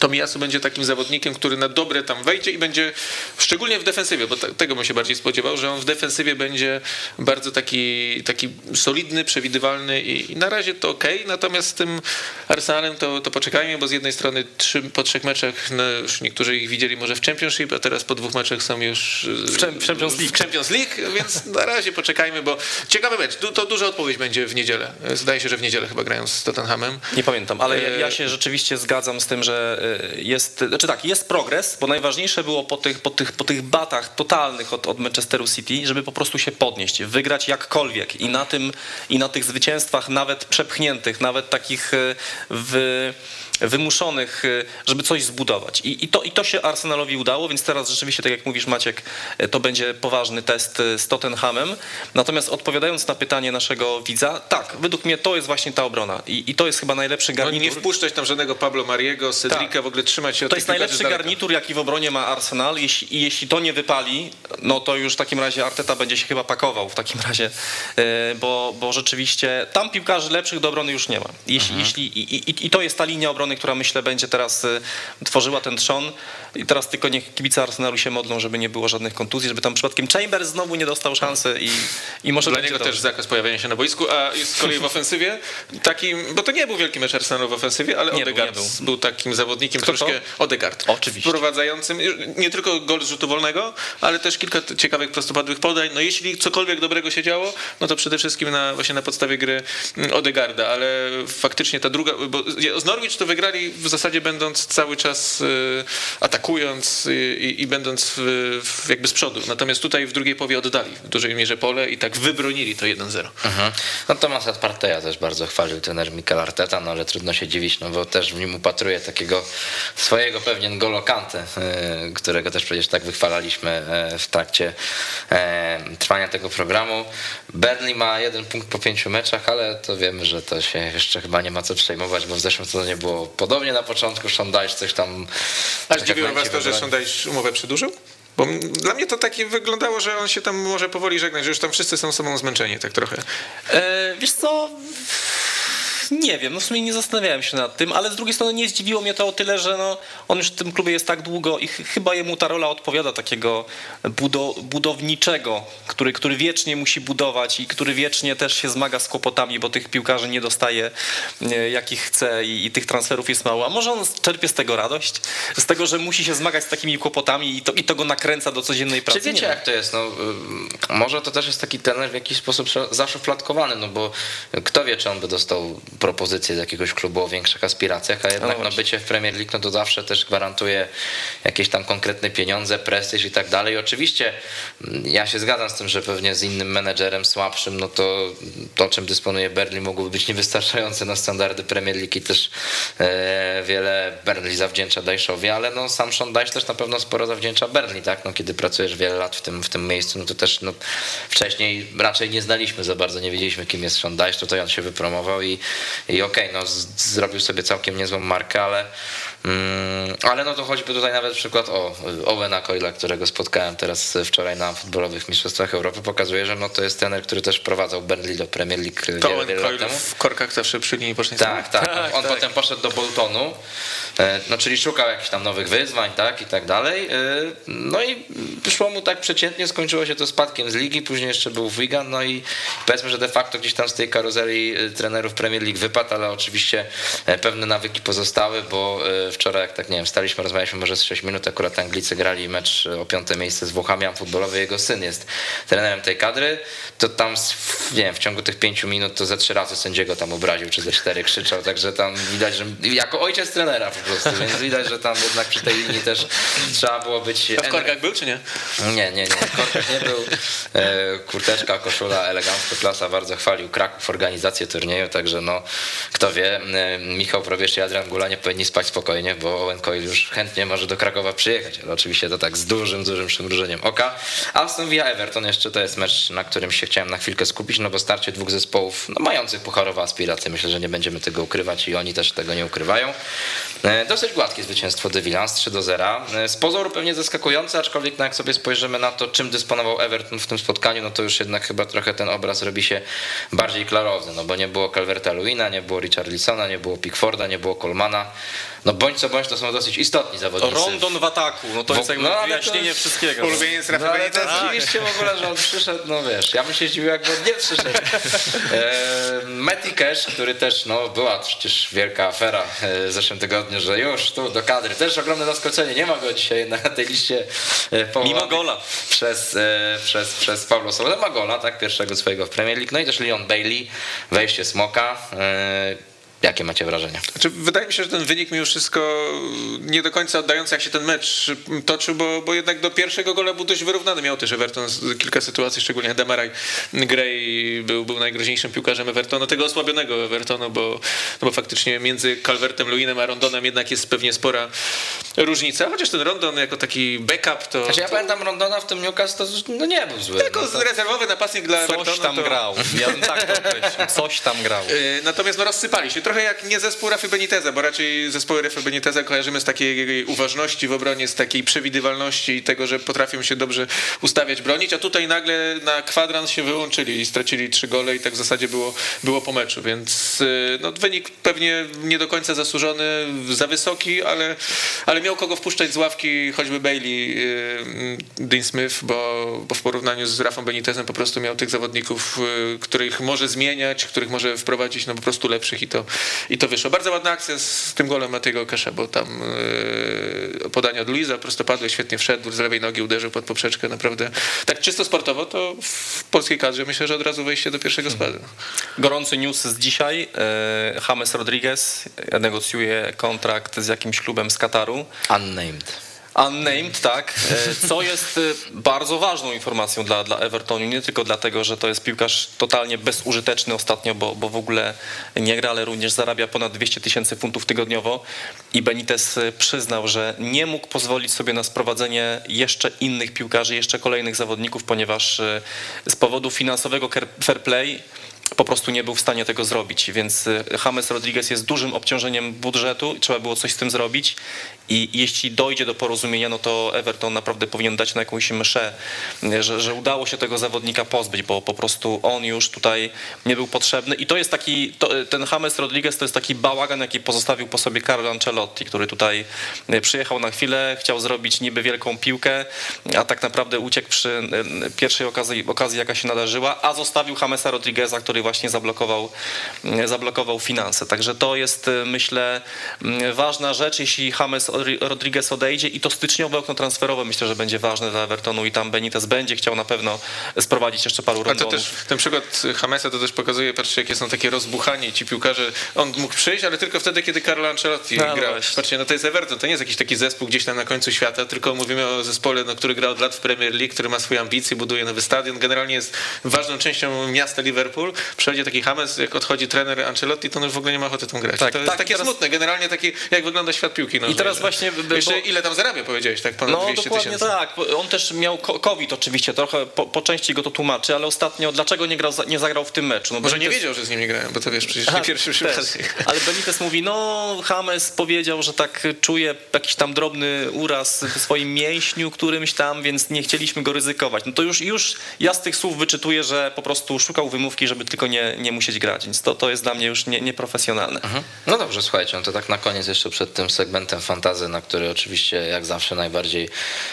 Tomiyasu będzie takim zawodnikiem, który na dobre tam wejdzie i będzie, szczególnie w defensywie, bo te- tego bym się bardziej spodziewał, że on w defensywie będzie bardzo taki, taki solidny, przewidywalny i, i na razie to ok, natomiast z tym Arsenalem to, to poczekajmy, bo z jednej strony trzy, po trzech meczach, no już niektórzy ich widzieli może w Championship, a teraz po dwóch meczach są już W w Champions League. w Champions League, więc na razie poczekajmy, bo ciekawy mecz, to duża odpowiedź będzie w niedzielę. Zdaje się, że w niedzielę chyba grają z Tottenhamem. Nie pamiętam, ale ja, E, ja się rzeczywiście zgadzam z tym, że e, jest, znaczy tak, jest progres, bo najważniejsze było po tych, po tych, po tych batach totalnych od, od Manchesteru City, żeby po prostu się podnieść, wygrać jakkolwiek i na tym, i na tych zwycięstwach nawet przepchniętych, nawet takich e, w wymuszonych, e, żeby coś zbudować. I, i, to, I to się Arsenalowi udało, więc teraz rzeczywiście, tak jak mówisz Maciek, e, to będzie poważny test e, z Tottenhamem. Natomiast odpowiadając na pytanie naszego widza, tak, według mnie to jest właśnie ta obrona i, i to jest chyba najlepszy No, garnitur. nie wpuszczać tam żadnego Pablo Mariego, Cedrica, Tak. w ogóle trzymać się od To jest najlepszy garnitur, jaki w obronie ma Arsenal. Jeśli, I jeśli to nie wypali, no to już w takim razie Arteta będzie się chyba pakował w takim razie, bo, bo rzeczywiście tam piłkarzy lepszych do obrony już nie ma. Jeśli, Mhm. jeśli, i, i, I to jest ta linia obrony, która myślę będzie teraz e, tworzyła ten trzon. I teraz tylko niech kibice Arsenalu się modlą, żeby nie było żadnych kontuzji, żeby tam przypadkiem Chambers znowu nie dostał szansy i, i może Dla niego dobrze. też zakaz pojawiania się na boisku, a z kolei w ofensywie takim, bo to nie był wielki mecz Arsenalu w ofensywie, ale Nie był, Odegaard nie był. był. takim zawodnikiem Kto to? troszkę Odegaard. Oczywiście. Wprowadzającym nie tylko gol z rzutu wolnego, ale też kilka ciekawych prostopadłych podań. No jeśli cokolwiek dobrego się działo, no to przede wszystkim na, właśnie na podstawie gry mm, Odegarda, ale faktycznie ta druga, bo z Norwich to wygrali w zasadzie będąc cały czas y, atakując i, i będąc w, w jakby z przodu. Natomiast tutaj w drugiej połowie oddali w dużej mierze pole i tak wybronili to 1-0. Mhm. No Tomasa Parteja też bardzo chwalił trener Mikel Arteta, no ale trudno się dziwić, no bo też w nim upatruje takiego swojego pewnie N'Golo Kante, y, którego też przecież tak wychwalaliśmy y, w trakcie y, trwania tego programu. Burnley ma jeden punkt po pięciu meczach, ale to wiemy, że to się jeszcze chyba nie ma co przejmować, bo w zeszłym sezonie było podobnie na początku, Szondajsz coś tam... Aż tak dziwiło wybrali. Szondajsz umowę przedłużył? Bo dla mnie to takie wyglądało, że on się tam może powoli żegnać, że już tam wszyscy są sobą zmęczeni tak trochę. E, wiesz co, Nie wiem, no w sumie nie zastanawiałem się nad tym, ale z drugiej strony nie zdziwiło mnie to o tyle, że no, on już w tym klubie jest tak długo i ch chyba jemu ta rola odpowiada takiego budo budowniczego, który, który wiecznie musi budować i który wiecznie też się zmaga z kłopotami, bo tych piłkarzy nie dostaje jakich chce i, i tych transferów jest mało. A może on czerpie z tego radość? Z tego, że musi się zmagać z takimi kłopotami i to, i to go nakręca do codziennej pracy? Czy wiecie jak to jest? No, y, może to też jest taki tener w jakiś sposób zaszufladkowany, no bo kto wie, czy on by dostał propozycję z jakiegoś klubu o większych aspiracjach, a jednak no, no bycie w Premier League no to zawsze też gwarantuje jakieś tam konkretne pieniądze, prestiż i tak dalej. Oczywiście mm, ja się zgadzam z tym, że pewnie z innym menedżerem słabszym, no to to, czym dysponuje Berlin mogłoby być niewystarczające na standardy Premier League i też e, wiele Berlin zawdzięcza Dajszowi, ale no sam Sean Dajsz też na pewno sporo zawdzięcza Berlin, tak? No kiedy pracujesz wiele lat w tym, w tym miejscu, no to też no, wcześniej raczej nie znaliśmy za bardzo, nie wiedzieliśmy kim jest Sean Dajsz, tutaj on się wypromował i, i okej, okay, no zrobił sobie całkiem niezłą markę, ale ale no to choćby tutaj nawet przykład o Owena Coyla, którego spotkałem teraz wczoraj na futbolowych mistrzostwach Europy, pokazuje, że no to jest trener, który też prowadzał Burnley do Premier League to wiele, wiele lat temu. w korkach zawsze przy linii bocznej. Tak, tak. tak on tak. potem poszedł do Boltonu, e, no czyli szukał jakichś tam nowych wyzwań, tak i tak dalej. E, no i szło mu tak przeciętnie, skończyło się to spadkiem z ligi, później jeszcze był Wigan, no i powiedzmy, że de facto gdzieś tam z tej karuzeli e, trenerów Premier League wypadł, ale oczywiście pewne nawyki pozostały, bo wczoraj, jak tak nie wiem, staliśmy, rozmawialiśmy może z 6 minut, akurat Anglicy grali mecz o piąte miejsce z Włochami, a futbolowy jego syn jest trenerem tej kadry, to tam, nie wiem, w ciągu tych pięciu minut to ze trzy razy sędziego tam obraził, czy ze cztery krzyczał, także tam widać, że jako ojciec trenera po prostu, więc widać, że tam jednak przy tej linii też trzeba było być... A w korkach był, czy nie? Nie, nie, nie, w korkach nie był. E, kurteczka, koszula, elegancko, klasa, bardzo chwalił Kraków, organizację turnieju, także no, kto wie, e, Michał Probierz i Adrian Gula nie powinni spać spokojnie spokojnie, bo Owen Coyle już chętnie może do Krakowa przyjechać, ale oczywiście to tak z dużym, dużym przymrużeniem oka. Aston Villa Everton jeszcze to jest mecz, na którym się chciałem na chwilkę skupić, no bo starcie dwóch zespołów no, mających pucharowe aspiracje, myślę, że nie będziemy tego ukrywać i oni też tego nie ukrywają. E, dosyć gładkie zwycięstwo De Villans 3 do 0. E, z pozoru pewnie zaskakujące, aczkolwiek no, jak sobie spojrzymy na to, czym dysponował Everton w tym spotkaniu, no to już jednak chyba trochę ten obraz robi się bardziej klarowny, no bo nie było Calverta Luina, nie było Richarlisona, nie było Pickforda, nie było Colmana no bądź co bądź to są dosyć istotni zawodnicy. Rondon w ataku, no to jest jakby no, wyjaśnienie to... wszystkiego. Ulubieniec Rafa no, ale to w ogóle, że on przyszedł, no wiesz, ja bym się zdziwił, jakby on nie przyszedł. e, Matty Cash, który też, no była przecież wielka afera e, w zeszłym tygodniu, że już tu do kadry, też ogromne zaskoczenie, nie ma go dzisiaj na tej liście e, Mimo gola. Przez, e, przez, przez Paulo Sola, ma gola, tak, pierwszego swojego w Premier League, no i też Leon Bailey, wejście Smoka, e, Jakie macie wrażenia? Znaczy, wydaje mi się, że ten wynik mimo wszystko nie do końca oddający, jak się ten mecz toczył, bo, bo jednak do pierwszego gola był dość wyrównany. Miał też Everton kilka sytuacji, szczególnie Demaraj Gray był, był najgroźniejszym piłkarzem Evertonu, tego osłabionego Evertonu, bo, no bo faktycznie między Calvertem Lewinem a Rondonem jednak jest pewnie spora różnica, chociaż ten Rondon jako taki backup to... Znaczy ja to... pamiętam Rondona w tym Newcastle, to no nie był zły. Jako no to... rezerwowy napastnik dla Coś Evertonu. Coś tam to... grał, ja bym tak to określił. Coś tam grał. Y, natomiast no rozsypali się trochę jak nie zespół Rafy Beniteza, bo raczej zespoły Rafy Beniteza kojarzymy z takiej uważności w obronie, z takiej przewidywalności i tego, że potrafią się dobrze ustawiać, bronić, a tutaj nagle na kwadrans się wyłączyli i stracili trzy gole i tak w zasadzie było, było po meczu, więc y, no, wynik pewnie nie do końca zasłużony, za wysoki, ale, ale miał kogo wpuszczać z ławki, choćby Bailey, y, Dean Smith, bo, bo w porównaniu z Rafą Benitezem po prostu miał tych zawodników, których może zmieniać, których może wprowadzić no po prostu lepszych i to, i to wyszło. Bardzo ładna akcja z tym golem Matego Kesza, bo tam yy, podanie od Luiza prostopadłe, świetnie wszedł, z lewej nogi uderzył pod poprzeczkę, naprawdę tak czysto sportowo to w polskiej kadrze myślę, że od razu wejście do pierwszego składu. Gorący news z dzisiaj. E, James Rodriguez negocjuje kontrakt z jakimś klubem z Kataru. Unnamed. Unnamed, tak, e, co jest e, bardzo ważną informacją dla, dla Evertonu, nie tylko dlatego, że to jest piłkarz totalnie bezużyteczny ostatnio, bo, bo w ogóle nie gra, ale również zarabia ponad 200 tysięcy funtów tygodniowo. I Benitez e, przyznał, że nie mógł pozwolić sobie na sprowadzenie jeszcze innych piłkarzy, jeszcze kolejnych zawodników, ponieważ z powodu finansowego fair play po prostu nie był w stanie tego zrobić, więc James Rodriguez jest dużym obciążeniem budżetu i trzeba było coś z tym zrobić i jeśli dojdzie do porozumienia, no to Everton naprawdę powinien dać na jakąś mszę, że, że udało się tego zawodnika pozbyć, bo po prostu on już tutaj nie był potrzebny i to jest taki, to, ten James Rodriguez to jest taki bałagan, jaki pozostawił po sobie Carlo Ancelotti, który tutaj y, przyjechał na chwilę, chciał zrobić niby wielką piłkę, a tak naprawdę uciekł przy y, pierwszej okazji, okazji jaka się nadarzyła, a zostawił Jamesa Rodrigueza, który właśnie zablokował, zablokował finanse. Także to jest, myślę, ważna rzecz, jeśli James Rodriguez odejdzie i to styczniowe okno transferowe myślę, że będzie ważne dla Evertonu i tam Benitez będzie chciał na pewno sprowadzić jeszcze paru rondonów. A to też, ten przykład Jamesa to też pokazuje, patrzcie, jakie są takie rozbuchanie ci piłkarze. On mógł przyjść, ale tylko wtedy, kiedy Carlo Ancelotti no, grał. No patrzcie, no to jest Everton, to nie jest jakiś taki zespół gdzieś tam na końcu świata, tylko mówimy o zespole, no, który gra od lat w Premier League, który ma swoje ambicje, buduje nowy stadion, generalnie jest ważną częścią miasta Liverpool. Przychodzi taki James, jak odchodzi trener Ancelotti, to on już w ogóle nie ma ochoty tą grać. Tak, to jest tak, takie teraz... smutne, generalnie taki, jak wygląda świat piłki. I teraz właśnie... Jeszcze bo... ile tam zarabia, powiedziałeś, tak? Ponad no, 200 dokładnie tysięcy. tak. On też miał COVID oczywiście, trochę po, po, części go to tłumaczy, ale ostatnio dlaczego nie, grał, nie zagrał w tym meczu? No, Może Benitez... nie wiedział, że z nim nie grałem, bo to wiesz, przecież nie pierwszy przypadek. Ale Benitez mówi, no James powiedział, że tak czuje jakiś tam drobny uraz w swoim mięśniu którymś tam, więc nie chcieliśmy go ryzykować. No to już, już ja z tych słów wyczytuję, że po prostu szukał wymówki, żeby tylko nie, nie musieć grać, więc to, to jest dla mnie już nie, nieprofesjonalne. Mhm. No dobrze, słuchajcie, no to tak na koniec jeszcze przed tym segmentem fantazy, na który oczywiście jak zawsze najbardziej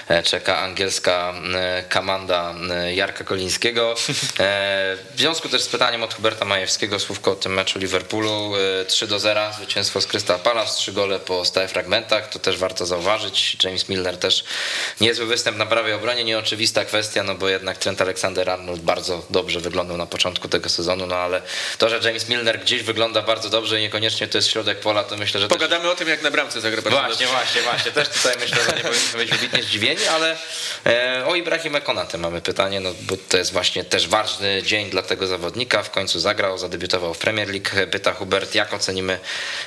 e, czeka angielska e, komanda e, Jarka Kolińskiego. W związku też z pytaniem od Huberta Majewskiego, słówko o tym meczu Liverpoolu 3 do 0, zwycięstwo z Crystal Palace, 3 gole po stałych fragmentach, to też warto zauważyć. James Milner też niezły występ na prawej obronie, nieoczywista kwestia, no bo jednak Trent Alexander-Arnold bardzo dobrze wyglądał na początku tego sezonu, no ale to, że James Milner gdzieś wygląda bardzo dobrze i niekoniecznie to jest środek pola, to myślę, że Pogadamy też... o tym, jak na bramce zagra Właśnie, właśnie, właśnie. Też tutaj myślę, że nie powinniśmy być wybitnie zdziwieni, ale e, o Ibrahimę Konatę mamy pytanie, no bo to jest właśnie też ważny dzień dla tego zawodnika. W końcu zagrał, zadebiutował w Premier League. Pyta Hubert, jak ocenimy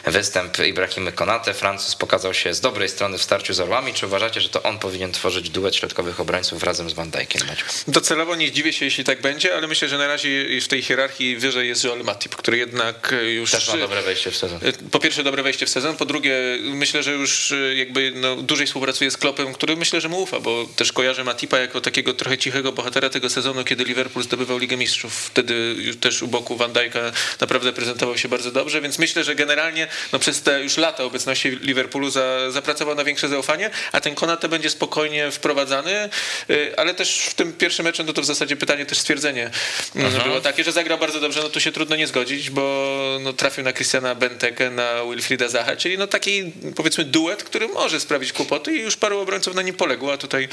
występ Ibrahimy Konate? Francuz pokazał się z dobrej strony w starciu z Orłami. Czy uważacie, że to on powinien tworzyć duet środkowych obrońców razem z Van Dijkiem? Docelowo nie zdziwię się, jeśli tak będzie, ale myślę, że na razie w tej hierarchii wyżej jest Joel Matip, który jednak już... Też ma dobre wejście w sezon. Po pierwsze dobre wejście w sezon, po drugie myślę, że już jakby no, dłużej współpracuje z Klopem, który myślę, że mu ufa, bo też kojarzę Matipa jako takiego trochę cichego bohatera tego sezonu, kiedy Liverpool zdobywał Ligę Mistrzów. Wtedy już też u boku Van Dijk'a naprawdę prezentował się bardzo dobrze, więc myślę, że generalnie no, przez te już lata obecności Liverpoolu za, zapracował na większe zaufanie, a ten Konate będzie spokojnie wprowadzany, y, ale też w tym pierwszym meczu no to w zasadzie pytanie, też stwierdzenie mm, Aha. było takie, że zagrał bardzo dobrze, no tu się trudno nie zgodzić, bo no, trafił na Christiana Benteke, na Wilfrida Zaha, czyli no taki powiedzmy duet, który może sprawić kłopoty i już paru obrońców na nim poległo, a tutaj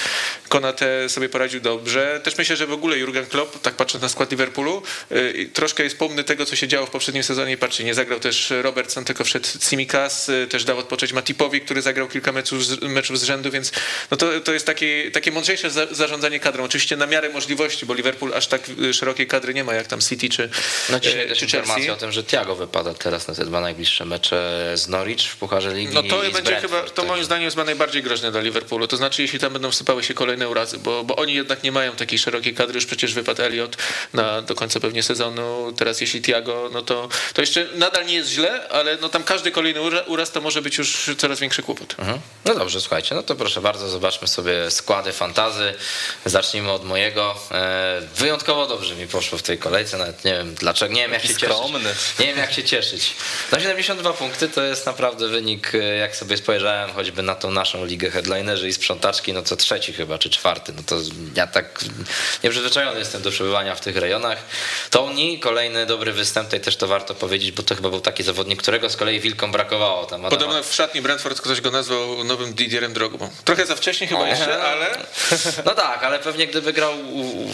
Konate sobie poradził dobrze. Też myślę, że w ogóle Jurgen Klopp, tak patrząc na skład Liverpoolu, y, troszkę jest pomny tego, co się działo w poprzednim sezonie. Patrzcie, nie zagrał też Robertson, tylko wszedł Simikas, y, też dał odpocząć Matipowi, który zagrał kilka meczów, meczów z rzędu, więc no to, to jest takie, takie mądrzejsze zarządzanie kadrą. Oczywiście na miarę możliwości, bo Liverpool aż tak y, szerokiej kadry nie ma, jak tam City czy No dzisiaj też informacja o tym, że Thiago wypada teraz na te dwa najbliższe mecze z Norwich w Pucharze Ligi No to będzie chyba, to moim zdaniem jest chyba najbardziej groźne dla Liverpoolu. To znaczy, jeśli tam będą wsypały się kolejne urazy, bo, bo oni jednak nie mają takiej szerokiej kadry, już przecież wypadł Elliot na, do końca pewnie sezonu. Teraz jeśli Tiago, no to, to jeszcze nadal nie jest źle, ale no tam każdy kolejny uraz to może być już coraz większy kłopot. Mhm. No dobrze, słuchajcie, no to proszę bardzo, zobaczmy sobie składy fantazy. Zacznijmy od mojego. E, wyjątkowo dobrze mi poszło w tej kolejce, nawet nie wiem dlaczego, nie wiem jak się skromny. cieszyć. Nie wiem jak się cieszyć. No 72 punkty to jest naprawdę wynik, e, jak sobie spojrzałem choćby na tą naszą ligę headlinerzy i sprzątaczki, no to trzeci chyba, czy czwarty. No to ja tak nieprzyzwyczajony jestem do przebywania w tych rejonach. Tony, kolejny dobry występ, tutaj też to warto powiedzieć, bo to chyba był taki zawodnik, którego z kolei wilkom brakowało. Tam Podobno w szatni Brentford ktoś go nazwał nowym Didierem Drogbą. Trochę za wcześnie chyba jeszcze, ale... No tak, ale pewnie gdyby grał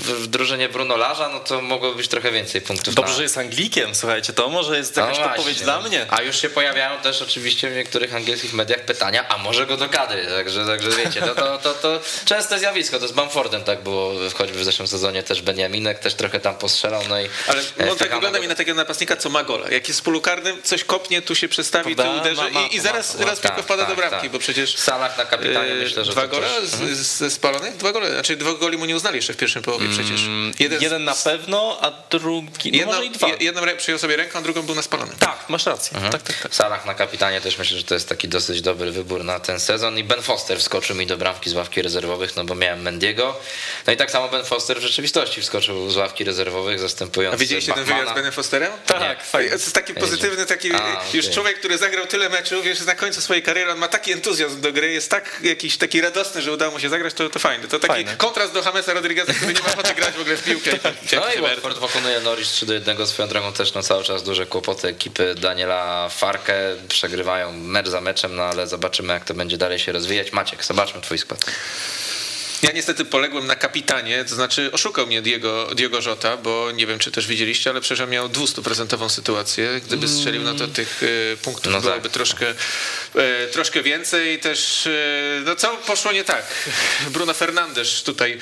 w drużynie Bruno Larza, no to mogło być trochę więcej punktów. Dobrze, na... że jest Anglikiem, słuchajcie, to może jest jakaś no podpowiedź dla mnie. A już się pojawiają też oczywiście w niektórych angielskich mediach pytania, a może go do kadry, także, także wiecie, to, to, to, to częste zjawisko, to z Bamfordem tak było, choćby w zeszłym sezonie też Beniaminek też trochę tam postrzelał, no i... Ale on tak wygląda mi na takiego napastnika, co ma gola. Jak jest w polu karnym, coś kopnie, tu się przestawi, tu uderzy i, i, zaraz raz tylko tak, wpada tak, do bramki, tak. bo przecież... Salach na kapitanie myślę, że Dwa gole z, z, spalonych? Dwa gole, znaczy dwa goli mu nie uznali jeszcze w pierwszym połowie przecież. Jeden, na pewno, a drugi no może i dwa. je- jedną przyjął sobie ręką, a drugą był na spalonym. Tak, masz rację. Tak, tak, tak. Salah na kapitanie też myślę, że to jest taki dosyć dobry wybór na ten sezon i Ben Foster wskoczył mi do bramki z ławki rezerwowych, no bo miałem Mendiego. No i tak samo Ben Foster w rzeczywistości wskoczył z ławki rezerwowych, zastępując A widzieliście ten Bachmana. wywiad z Benem Fosterem? Tak, fajnie. To jest taki pozytywny, taki A, już okej. człowiek, który zagrał tyle meczów, wiesz, na końcu swojej kariery on ma taki entuzjazm do gry, jest tak jakiś taki radosny, że udało mu się zagrać, to, to fajne. To taki Fajne. kontrast do Jamesa Rodrigueza, który nie ma ochoty grać w ogóle w piłkę. No i Watford pokonuje Norwich 3 do 1 swoją drogą też no cały czas duże kłopoty ekipy Daniela Farkę przegrywają mecz za meczem, no ale zobaczymy jak to będzie dalej się rozwijać. Maciek, zobaczmy twój skład. Ja niestety poległem na kapitanie, to znaczy oszukał mnie Diego, Diego Jota, bo nie wiem, czy też widzieliście, ale przecież miał 200% sytuację. Gdyby strzelił na to tych e, punktów, No byłoby tak. troszkę, e, troszkę więcej. Też, e, no co poszło nie tak. Bruno Fernandes tutaj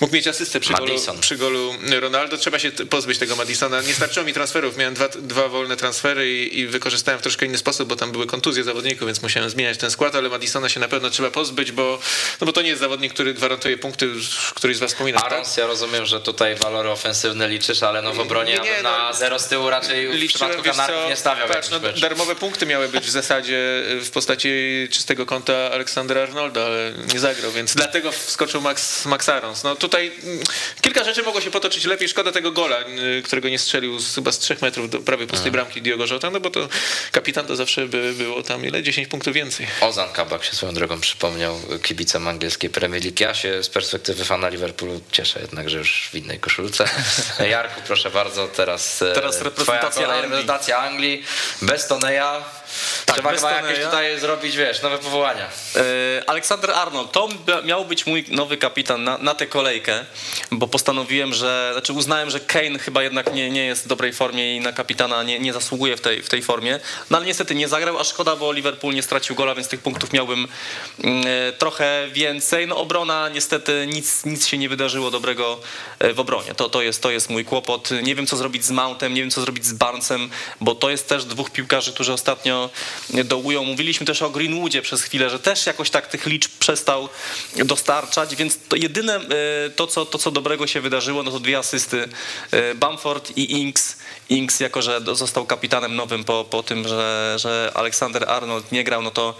mógł mieć asystę przy golu, przy golu Ronaldo. Trzeba się pozbyć tego Madisona. Nie starczyło mi transferów. Miałem dwa, dwa wolne transfery i, i wykorzystałem w troszkę inny sposób, bo tam były kontuzje zawodników, więc musiałem zmieniać ten skład, ale Madisona się na pewno trzeba pozbyć, bo, no bo to nie jest zawodnik, który gwarantuje punkty, któryś z was wspominał. tak? Arons, ja rozumiem, że tutaj walory ofensywne liczysz, ale no w obronie Nie, nie, no, na zero z tyłu raczej w Liczyłem, przypadku wiesz Kanarów nie stawiał patrz, no, darmowe punkty miały być w zasadzie w postaci czystego konta Aleksandra Arnolda, ale nie zagrał, więc dlatego wskoczył Max, Max Arons. No tutaj mm, kilka rzeczy mogło się potoczyć lepiej. Szkoda tego gola, y, którego nie strzelił z, chyba z trzech metrów do prawie pustej bramki Diogo Jota, no bo to kapitan to zawsze by było tam ile? 10 punktów więcej. Ozan Kabak się swoją drogą przypomniał kibicom angielskiej Premier League. Ja się z perspektywy fana Liverpoolu cieszę jednak, że już w innej koszulce. Jarku, proszę bardzo, teraz, e, Teraz reprezentacja Anglii. reprezentacja Anglii. Bez Toneja. Trzeba bez chyba jakieś tutaj zrobić, wiesz, nowe powołania. E, Aleksander Arnold, to mia- miał być mój nowy kapitan na, na tę kolejkę, bo postanowiłem, że, znaczy uznałem, że Kane chyba jednak nie, nie jest w dobrej formie i na kapitana nie, nie zasługuje w tej, w tej formie. No ale niestety nie zagrał, a szkoda, bo Liverpool nie stracił gola, więc tych punktów miałbym mm, e, trochę więcej. No obrona niestety nic, nic się nie wydarzyło dobrego e, w obronie. To, to, jest, to jest mój kłopot. Nie wiem, co zrobić z Mountem, nie wiem, co zrobić z Barnesem, bo to jest też dwóch piłkarzy, którzy ostatnio dołują. Mówiliśmy też o Greenwoodzie przez chwilę, że też jakoś tak tych liczb przestał dostarczać, więc to jedyne e, to, co, to, co dobrego się wydarzyło, no to dwie asysty e, Bamford i Inks. Inks, jako że został kapitanem nowym po, po tym, że, że Aleksander Arnold nie grał, no to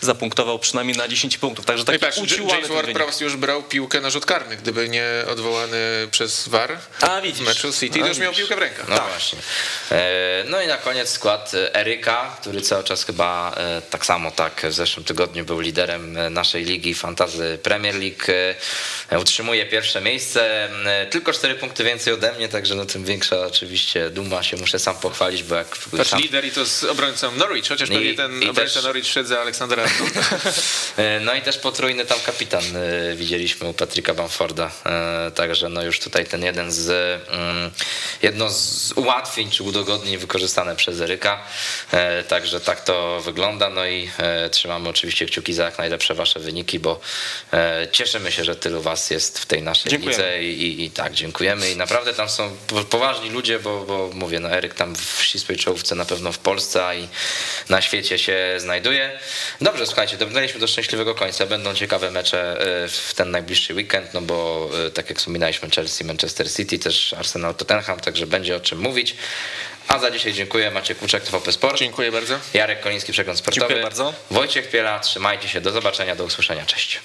zapunktował przynajmniej na 10 punktów. Także No taki patrz, James. Ward-Prowse już brał piłkę na rzut karny, gdyby nie odwołany przez VAR A, w widzisz. meczu City, A, to już miał piłkę w rękach. No właśnie. E, No i na koniec skład Eryka, który cały czas chyba e, tak samo tak w zeszłym tygodniu był liderem e, naszej ligi Fantazy Premier League. E, Utrzymuje pierwsze miejsce. Tylko cztery punkty więcej ode mnie, także no tym większa oczywiście duma się muszę sam pochwalić, bo jak Patrz, sam lider i to z obrońcą Norwich, chociaż I- pewnie ten i obrońca też- Norwich szedł za Aleksandra No i też potrójny tam kapitan widzieliśmy u Patryka Bamforda. Także no już tutaj ten jeden z mm, jedno z ułatwień czy udogodnień wykorzystane przez Eryka. E, Także tak to wygląda. No i e, trzymamy oczywiście kciuki za jak najlepsze wasze wyniki, bo e, cieszymy się, że tylu was jest w tej naszej Dziękujemy. lidze i, i, i tak dziękujemy. I naprawdę tam są po- poważni ludzie, bo, bo mówię, no Eryk tam w ścisłej czołówce na pewno w Polsce a i na świecie się znajduje. Dobrze, słuchajcie, dobrnęliśmy do szczęśliwego końca. Będą ciekawe mecze e, w ten najbliższy weekend, no bo tak jak wspominaliśmy, Chelsea, Manchester City, też Arsenal, Tottenham, także będzie o czym mówić. A za dzisiaj dziękuję. Maciek Kuczek, TVP Sport. Dziękuję bardzo. Jarek Koliński, Przegląd Sportowy. Dziękuję bardzo. Wojciech Piela, trzymajcie się. Do zobaczenia, do usłyszenia. Cześć.